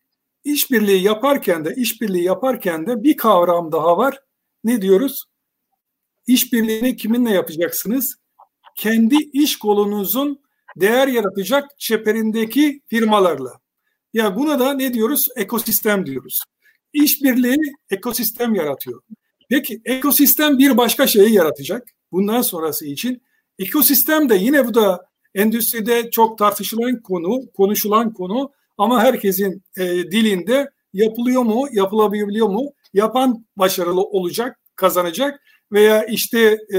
Speaker 2: işbirliği yaparken de işbirliği yaparken de bir kavram daha var. Ne diyoruz? İşbirliğini kiminle yapacaksınız? Kendi iş kolunuzun değer yaratacak çeperindeki firmalarla. Ya yani buna da ne diyoruz? Ekosistem diyoruz. İşbirliği ekosistem yaratıyor. Peki ekosistem bir başka şeyi yaratacak. Bundan sonrası için ekosistem de yine bu da endüstride çok tartışılan konu, konuşulan konu ama herkesin e, dilinde yapılıyor mu, yapılabiliyor mu? Yapan başarılı olacak, kazanacak veya işte e,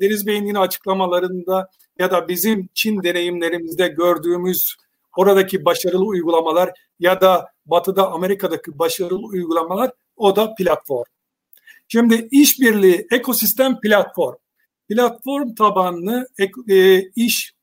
Speaker 2: Deniz Bey'in yine açıklamalarında ya da bizim Çin deneyimlerimizde gördüğümüz oradaki başarılı uygulamalar ya da Batı'da Amerika'daki başarılı uygulamalar o da platform. Şimdi işbirliği, ekosistem platform. Platform tabanlı e, iş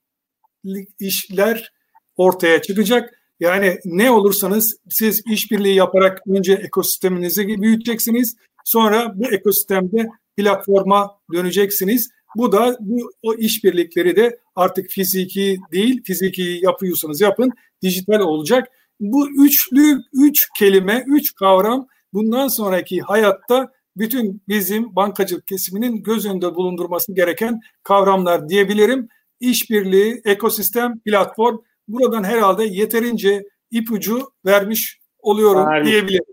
Speaker 2: işler ortaya çıkacak. Yani ne olursanız siz işbirliği yaparak önce ekosisteminizi büyüteceksiniz. Sonra bu ekosistemde platforma döneceksiniz. Bu da bu o işbirlikleri de artık fiziki değil, fiziki yapıyorsanız yapın, dijital olacak. Bu üçlü, üç kelime, üç kavram bundan sonraki hayatta bütün bizim bankacılık kesiminin göz önünde bulundurması gereken kavramlar diyebilirim. İşbirliği, ekosistem, platform buradan herhalde yeterince ipucu vermiş oluyorum Vermiş. diyebilirim.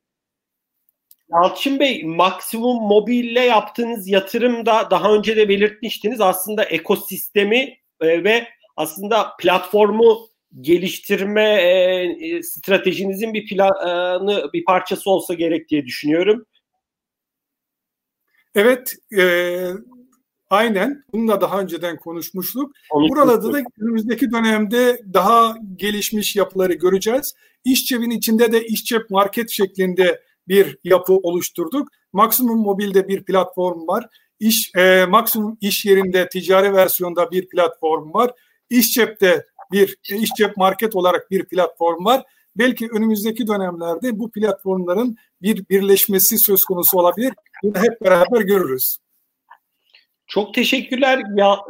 Speaker 1: Yalçın Bey, Maksimum Mobil'le yaptığınız yatırımda daha önce de belirtmiştiniz. Aslında ekosistemi e, ve aslında platformu geliştirme e, stratejinizin bir planı, bir parçası olsa gerek diye düşünüyorum.
Speaker 2: Evet, e, aynen. Bununla daha önceden konuşmuştuk. Burada da önümüzdeki dönemde daha gelişmiş yapıları göreceğiz. İş cebin içinde de iş cep market şeklinde bir yapı oluşturduk. Maksimum Mobil'de bir platform var. İş e, maksimum iş yerinde ticari versiyonda bir platform var. İş cepte bir iş market olarak bir platform var. Belki önümüzdeki dönemlerde bu platformların bir birleşmesi söz konusu olabilir. Bunu hep beraber görürüz.
Speaker 1: Çok teşekkürler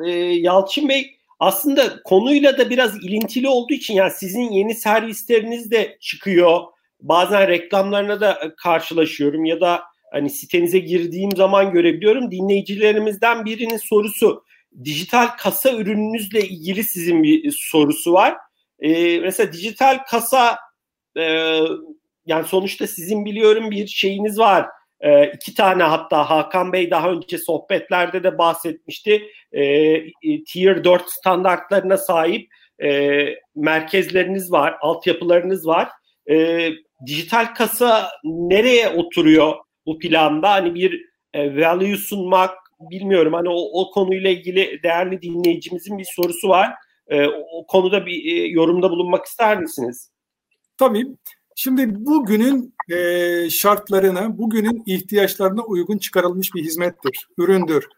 Speaker 1: e, Yalçın Bey. Aslında konuyla da biraz ilintili olduğu için yani sizin yeni servisleriniz de çıkıyor. Bazen reklamlarına da karşılaşıyorum ya da hani sitenize girdiğim zaman görebiliyorum. Dinleyicilerimizden birinin sorusu dijital kasa ürününüzle ilgili sizin bir sorusu var. Ee, mesela dijital kasa e, yani sonuçta sizin biliyorum bir şeyiniz var. E, iki tane hatta Hakan Bey daha önce sohbetlerde de bahsetmişti. E, Tier 4 standartlarına sahip e, merkezleriniz var, altyapılarınız var. E, dijital kasa nereye oturuyor bu planda? Hani bir e, value sunmak bilmiyorum. Hani o, o konuyla ilgili değerli dinleyicimizin bir sorusu var. E, o konuda bir e, yorumda bulunmak ister misiniz?
Speaker 2: Tabii. Şimdi bugünün şartlarına, bugünün ihtiyaçlarına uygun çıkarılmış bir hizmettir, üründür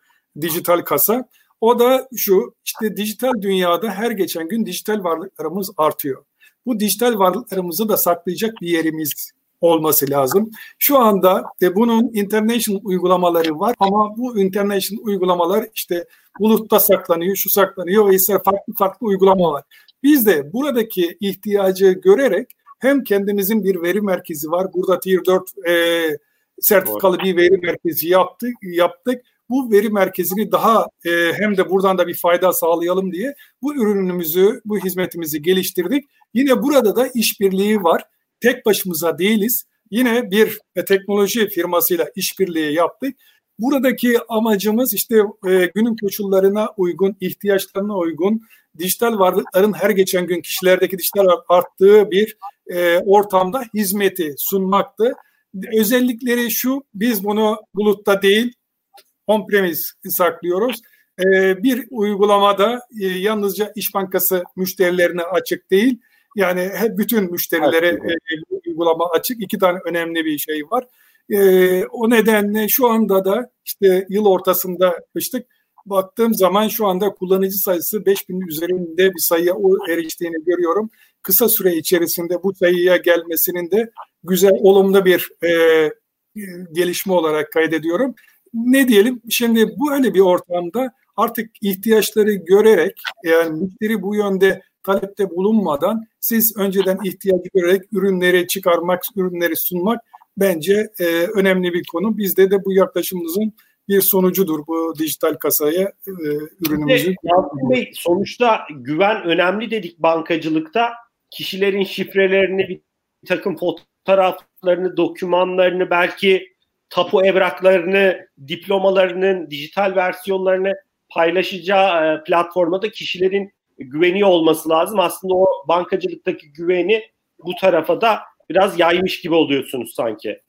Speaker 2: dijital kasa. O da şu, işte dijital dünyada her geçen gün dijital varlıklarımız artıyor. Bu dijital varlıklarımızı da saklayacak bir yerimiz olması lazım. Şu anda de bunun international uygulamaları var ama bu international uygulamalar işte bulutta saklanıyor, şu saklanıyor vesaire farklı farklı uygulama var. Biz de buradaki ihtiyacı görerek hem kendimizin bir veri merkezi var. Burada Tier 4 e, sertifikalı bir veri merkezi yaptık. yaptık. Bu veri merkezini daha e, hem de buradan da bir fayda sağlayalım diye bu ürünümüzü, bu hizmetimizi geliştirdik. Yine burada da işbirliği var. Tek başımıza değiliz. Yine bir teknoloji firmasıyla işbirliği yaptık. Buradaki amacımız işte e, günün koşullarına uygun, ihtiyaçlarına uygun dijital varlıkların her geçen gün kişilerdeki dijital arttığı bir e, ortamda hizmeti sunmaktı. Özellikleri şu, biz bunu bulutta değil, on-premise saklıyoruz. E, bir uygulamada yalnızca İş Bankası müşterilerine açık değil, yani hep bütün müşterilere e, uygulama açık. İki tane önemli bir şey var. E, o nedenle şu anda da işte yıl ortasında yapmıştık baktığım zaman şu anda kullanıcı sayısı 5000 üzerinde bir sayıya eriştiğini görüyorum. Kısa süre içerisinde bu sayıya gelmesinin de güzel, olumlu bir e, gelişme olarak kaydediyorum. Ne diyelim? Şimdi bu öyle bir ortamda artık ihtiyaçları görerek yani müşteri bu yönde talepte bulunmadan siz önceden ihtiyacı görerek ürünleri çıkarmak, ürünleri sunmak bence e, önemli bir konu. Bizde de bu yaklaşımımızın bir sonucudur bu dijital kasaya e, ürünümüzün.
Speaker 1: Yalçın Bey sonuçta güven önemli dedik bankacılıkta. Kişilerin şifrelerini, bir takım fotoğraflarını, dokümanlarını, belki tapu evraklarını, diplomalarının dijital versiyonlarını paylaşacağı e, platforma da kişilerin güveniyor olması lazım. Aslında o bankacılıktaki güveni bu tarafa da biraz yaymış gibi oluyorsunuz sanki.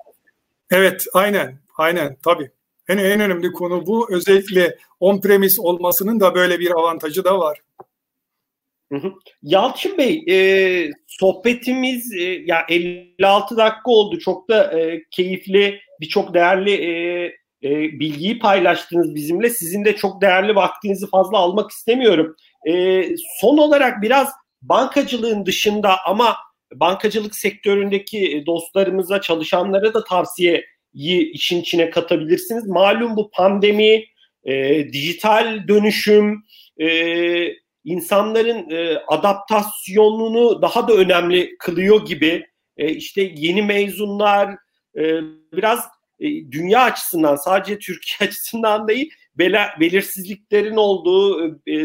Speaker 2: Evet, aynen, aynen tabii. En, en önemli konu bu. Özellikle on-premise olmasının da böyle bir avantajı da var.
Speaker 1: Yalçın Bey, e, sohbetimiz e, ya 56 dakika oldu. Çok da e, keyifli, birçok değerli e, e, bilgiyi paylaştınız bizimle. Sizin de çok değerli vaktinizi fazla almak istemiyorum. E, son olarak biraz bankacılığın dışında ama bankacılık sektöründeki dostlarımıza, çalışanlara da tavsiyeyi işin içine katabilirsiniz. Malum bu pandemi, e, dijital dönüşüm, e, insanların e, adaptasyonunu daha da önemli kılıyor gibi. E, işte yeni mezunlar e, biraz e, dünya açısından sadece Türkiye [laughs] açısından değil belirsizliklerin olduğu e,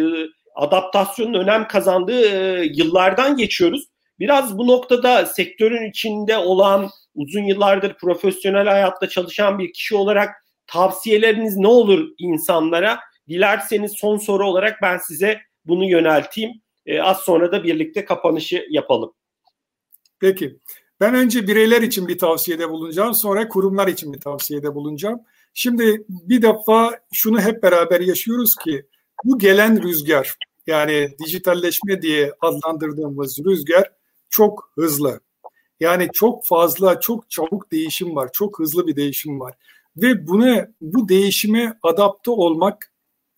Speaker 1: adaptasyonun önem kazandığı e, yıllardan geçiyoruz. Biraz bu noktada sektörün içinde olan uzun yıllardır profesyonel hayatta çalışan bir kişi olarak tavsiyeleriniz ne olur insanlara? Dilerseniz son soru olarak ben size bunu yönelteyim. E, az sonra da birlikte kapanışı yapalım.
Speaker 2: Peki. Ben önce bireyler için bir tavsiyede bulunacağım, sonra kurumlar için bir tavsiyede bulunacağım. Şimdi bir defa şunu hep beraber yaşıyoruz ki bu gelen rüzgar yani dijitalleşme diye adlandırdığımız rüzgar çok hızlı. Yani çok fazla, çok çabuk değişim var, çok hızlı bir değişim var. Ve buna bu değişime adapte olmak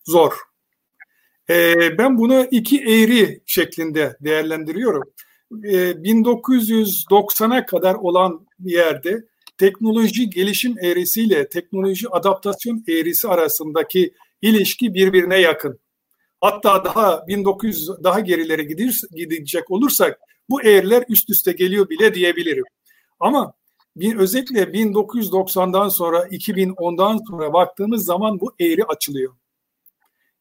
Speaker 2: zor. Ee, ben bunu iki eğri şeklinde değerlendiriyorum. Ee, 1990'a kadar olan bir yerde teknoloji gelişim eğrisiyle teknoloji adaptasyon eğrisi arasındaki ilişki birbirine yakın. Hatta daha 1900 daha gerilere gidir, gidecek olursak bu eğriler üst üste geliyor bile diyebilirim. Ama bir özellikle 1990'dan sonra 2010'dan sonra baktığımız zaman bu eğri açılıyor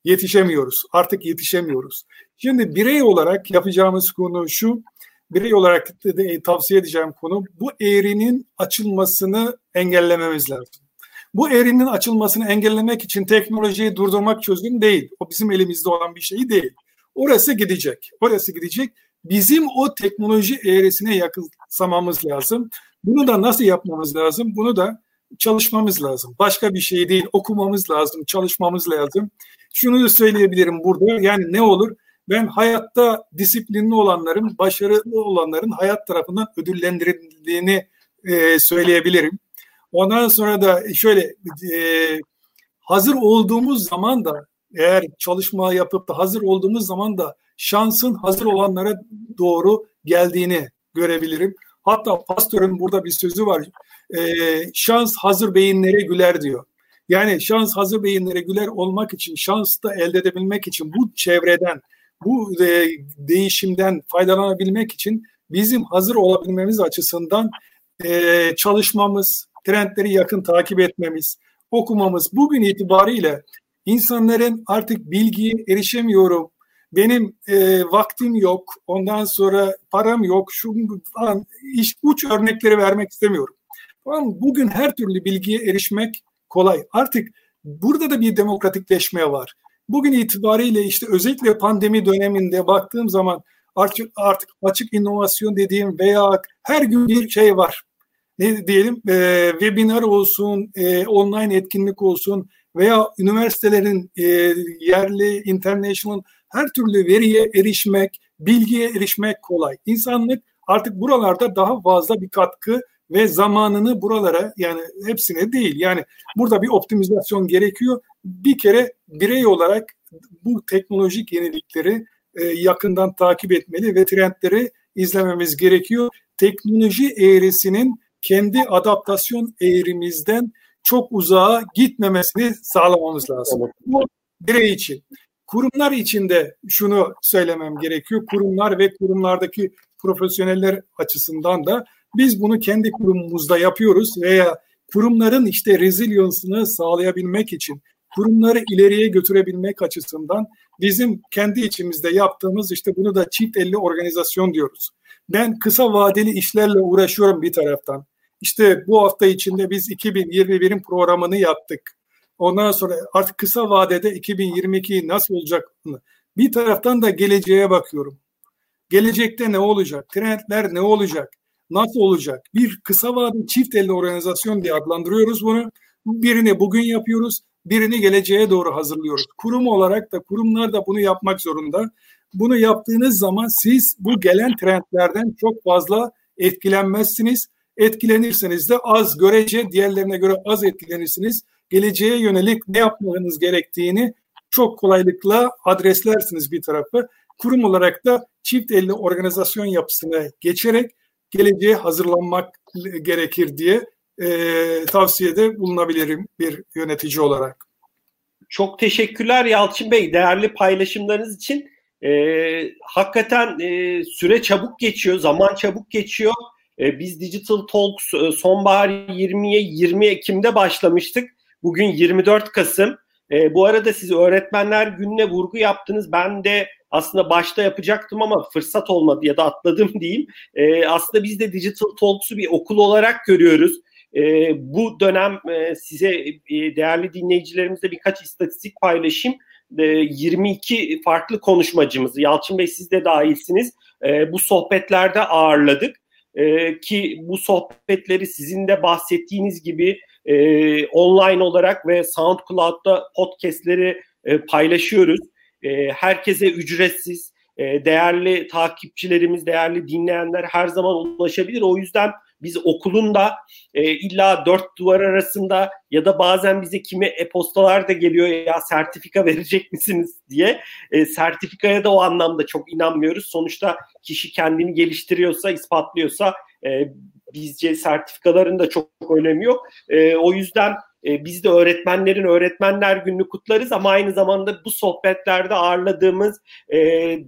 Speaker 2: yetişemiyoruz. Artık yetişemiyoruz. Şimdi birey olarak yapacağımız konu şu. Birey olarak de, tavsiye edeceğim konu bu eğrinin açılmasını engellememiz lazım. Bu eğrinin açılmasını engellemek için teknolojiyi durdurmak çözüm değil. O bizim elimizde olan bir şey değil. Orası gidecek. Orası gidecek. Bizim o teknoloji eğrisine yakınsamamız lazım. Bunu da nasıl yapmamız lazım? Bunu da çalışmamız lazım. Başka bir şey değil. Okumamız lazım, çalışmamız lazım. Şunu da söyleyebilirim burada. Yani ne olur? Ben hayatta disiplinli olanların, başarılı olanların hayat tarafından ödüllendirildiğini e, söyleyebilirim. Ondan sonra da şöyle e, hazır olduğumuz zaman da eğer çalışma yapıp da hazır olduğumuz zaman da şansın hazır olanlara doğru geldiğini görebilirim. Hatta pastörün burada bir sözü var. E, şans hazır beyinlere güler diyor. Yani şans hazır beyinlere güler olmak için, şans da elde edebilmek için bu çevreden, bu e, değişimden faydalanabilmek için bizim hazır olabilmemiz açısından e, çalışmamız, trendleri yakın takip etmemiz, okumamız bugün itibariyle insanların artık bilgiye erişemiyorum, benim e, vaktim yok, ondan sonra param yok, şu falan iş uç örnekleri vermek istemiyorum. Tamam Bugün her türlü bilgiye erişmek kolay. Artık burada da bir demokratikleşme var. Bugün itibariyle işte özellikle pandemi döneminde baktığım zaman artık, artık açık inovasyon dediğim veya her gün bir şey var. Ne diyelim e, webinar olsun, e, online etkinlik olsun veya üniversitelerin e, yerli, international her türlü veriye erişmek, bilgiye erişmek kolay. İnsanlık artık buralarda daha fazla bir katkı ve zamanını buralara yani hepsine değil yani burada bir optimizasyon gerekiyor. Bir kere birey olarak bu teknolojik yenilikleri e, yakından takip etmeli ve trendleri izlememiz gerekiyor. Teknoloji eğrisinin kendi adaptasyon eğrimizden çok uzağa gitmemesini sağlamamız lazım. Bu birey için. Kurumlar içinde şunu söylemem gerekiyor. Kurumlar ve kurumlardaki profesyoneller açısından da biz bunu kendi kurumumuzda yapıyoruz veya kurumların işte resilience'ını sağlayabilmek için kurumları ileriye götürebilmek açısından bizim kendi içimizde yaptığımız işte bunu da çift elli organizasyon diyoruz. Ben kısa vadeli işlerle uğraşıyorum bir taraftan. İşte bu hafta içinde biz 2021'in programını yaptık. Ondan sonra artık kısa vadede 2022 nasıl olacak? Bir taraftan da geleceğe bakıyorum. Gelecekte ne olacak? Trendler ne olacak? Nasıl olacak? Bir kısa vadeli çift elli organizasyon diye adlandırıyoruz bunu. Birini bugün yapıyoruz, birini geleceğe doğru hazırlıyoruz. Kurum olarak da kurumlar da bunu yapmak zorunda. Bunu yaptığınız zaman siz bu gelen trendlerden çok fazla etkilenmezsiniz. Etkilenirseniz de az görece diğerlerine göre az etkilenirsiniz. Geleceğe yönelik ne yapmanız gerektiğini çok kolaylıkla adreslersiniz bir tarafı. Kurum olarak da çift elli organizasyon yapısına geçerek geleceğe hazırlanmak gerekir diye e, tavsiyede bulunabilirim bir yönetici olarak.
Speaker 1: Çok teşekkürler Yalçın Bey değerli paylaşımlarınız için. E, hakikaten e, süre çabuk geçiyor, zaman çabuk geçiyor. E, biz Digital Talks e, sonbahar 20'ye 20 Ekim'de başlamıştık. Bugün 24 Kasım. E, bu arada siz öğretmenler gününe vurgu yaptınız. Ben de aslında başta yapacaktım ama fırsat olmadı ya da atladım [laughs] diyeyim. E, aslında biz de Digital Talks'u bir okul olarak görüyoruz. E, bu dönem e, size e, değerli dinleyicilerimizle birkaç istatistik paylaşayım. E, 22 farklı konuşmacımızı, Yalçın Bey siz de dahilsiniz, e, bu sohbetlerde ağırladık. E, ki bu sohbetleri sizin de bahsettiğiniz gibi e, online olarak ve SoundCloud'da podcastleri paylaşıyoruz. Herkese ücretsiz, değerli takipçilerimiz, değerli dinleyenler her zaman ulaşabilir. O yüzden biz okulun da e, illa dört duvar arasında ya da bazen bize kimi e-postalar da geliyor ya sertifika verecek misiniz diye. E, sertifikaya da o anlamda çok inanmıyoruz. Sonuçta kişi kendini geliştiriyorsa, ispatlıyorsa e, bizce sertifikaların da çok önemi yok. E, o yüzden e, biz de öğretmenlerin öğretmenler gününü kutlarız ama aynı zamanda bu sohbetlerde ağırladığımız e,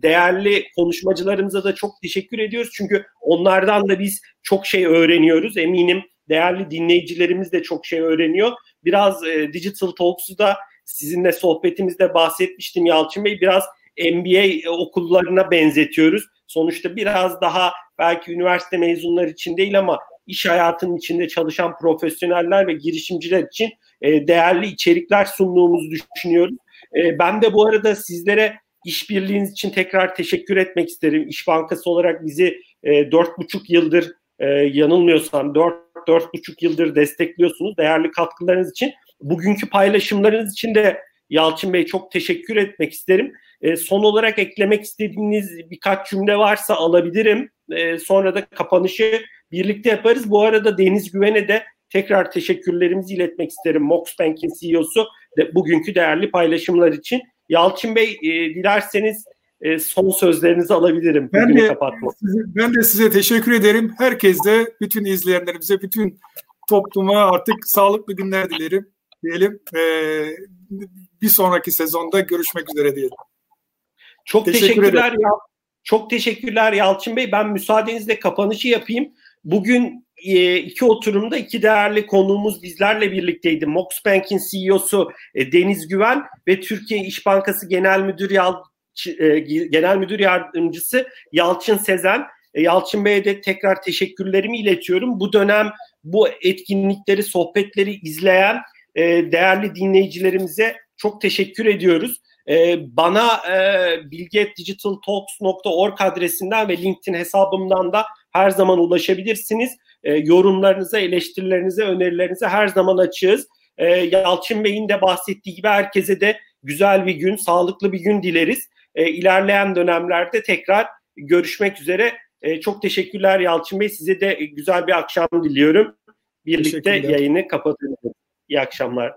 Speaker 1: değerli konuşmacılarımıza da çok teşekkür ediyoruz. Çünkü onlardan da biz çok şey öğreniyoruz. Eminim değerli dinleyicilerimiz de çok şey öğreniyor. Biraz e, Digital Talks'u da sizinle sohbetimizde bahsetmiştim Yalçın Bey. Biraz MBA okullarına benzetiyoruz. Sonuçta biraz daha belki üniversite mezunları için değil ama iş hayatının içinde çalışan profesyoneller ve girişimciler için e, değerli içerikler sunduğumuzu düşünüyorum. E, ben de bu arada sizlere işbirliğiniz için tekrar teşekkür etmek isterim. İş Bankası olarak bizi e, dört buçuk yıldır e, yanılmıyorsam dört dört buçuk yıldır destekliyorsunuz. Değerli katkılarınız için. Bugünkü paylaşımlarınız için de Yalçın Bey çok teşekkür etmek isterim. E, son olarak eklemek istediğiniz birkaç cümle varsa alabilirim. E, sonra da kapanışı birlikte yaparız. Bu arada Deniz Güven'e de tekrar teşekkürlerimizi iletmek isterim. Moxbank'in CEO'su de bugünkü değerli paylaşımlar için. Yalçın Bey e, dilerseniz e, son sözlerinizi alabilirim.
Speaker 2: Ben de, size, ben de size teşekkür ederim. Herkese, bütün izleyenlerimize, bütün topluma artık sağlıklı günler dilerim. Diyelim. E, bir sonraki sezonda görüşmek üzere diyelim.
Speaker 1: Çok Teşekkür teşekkürler ya. Çok teşekkürler Yalçın Bey. Ben müsaadenizle kapanışı yapayım. Bugün e, iki oturumda iki değerli konuğumuz bizlerle birlikteydi. Moxbank'in CEO'su e, Deniz Güven ve Türkiye İş Bankası Genel Müdür Yal e, Genel Müdür Yardımcısı Yalçın Sezen. Yalçın Bey'e de tekrar teşekkürlerimi iletiyorum. Bu dönem bu etkinlikleri, sohbetleri izleyen değerli dinleyicilerimize çok teşekkür ediyoruz. Bana bilgetdigitaltalks.org adresinden ve LinkedIn hesabımdan da her zaman ulaşabilirsiniz. E, yorumlarınıza, eleştirilerinize, önerilerinize her zaman açığız. E, Yalçın Bey'in de bahsettiği gibi herkese de güzel bir gün, sağlıklı bir gün dileriz. E, ilerleyen dönemlerde tekrar görüşmek üzere. E, çok teşekkürler Yalçın Bey. Size de güzel bir akşam diliyorum. Birlikte yayını kapatıyorum. İyi akşamlar.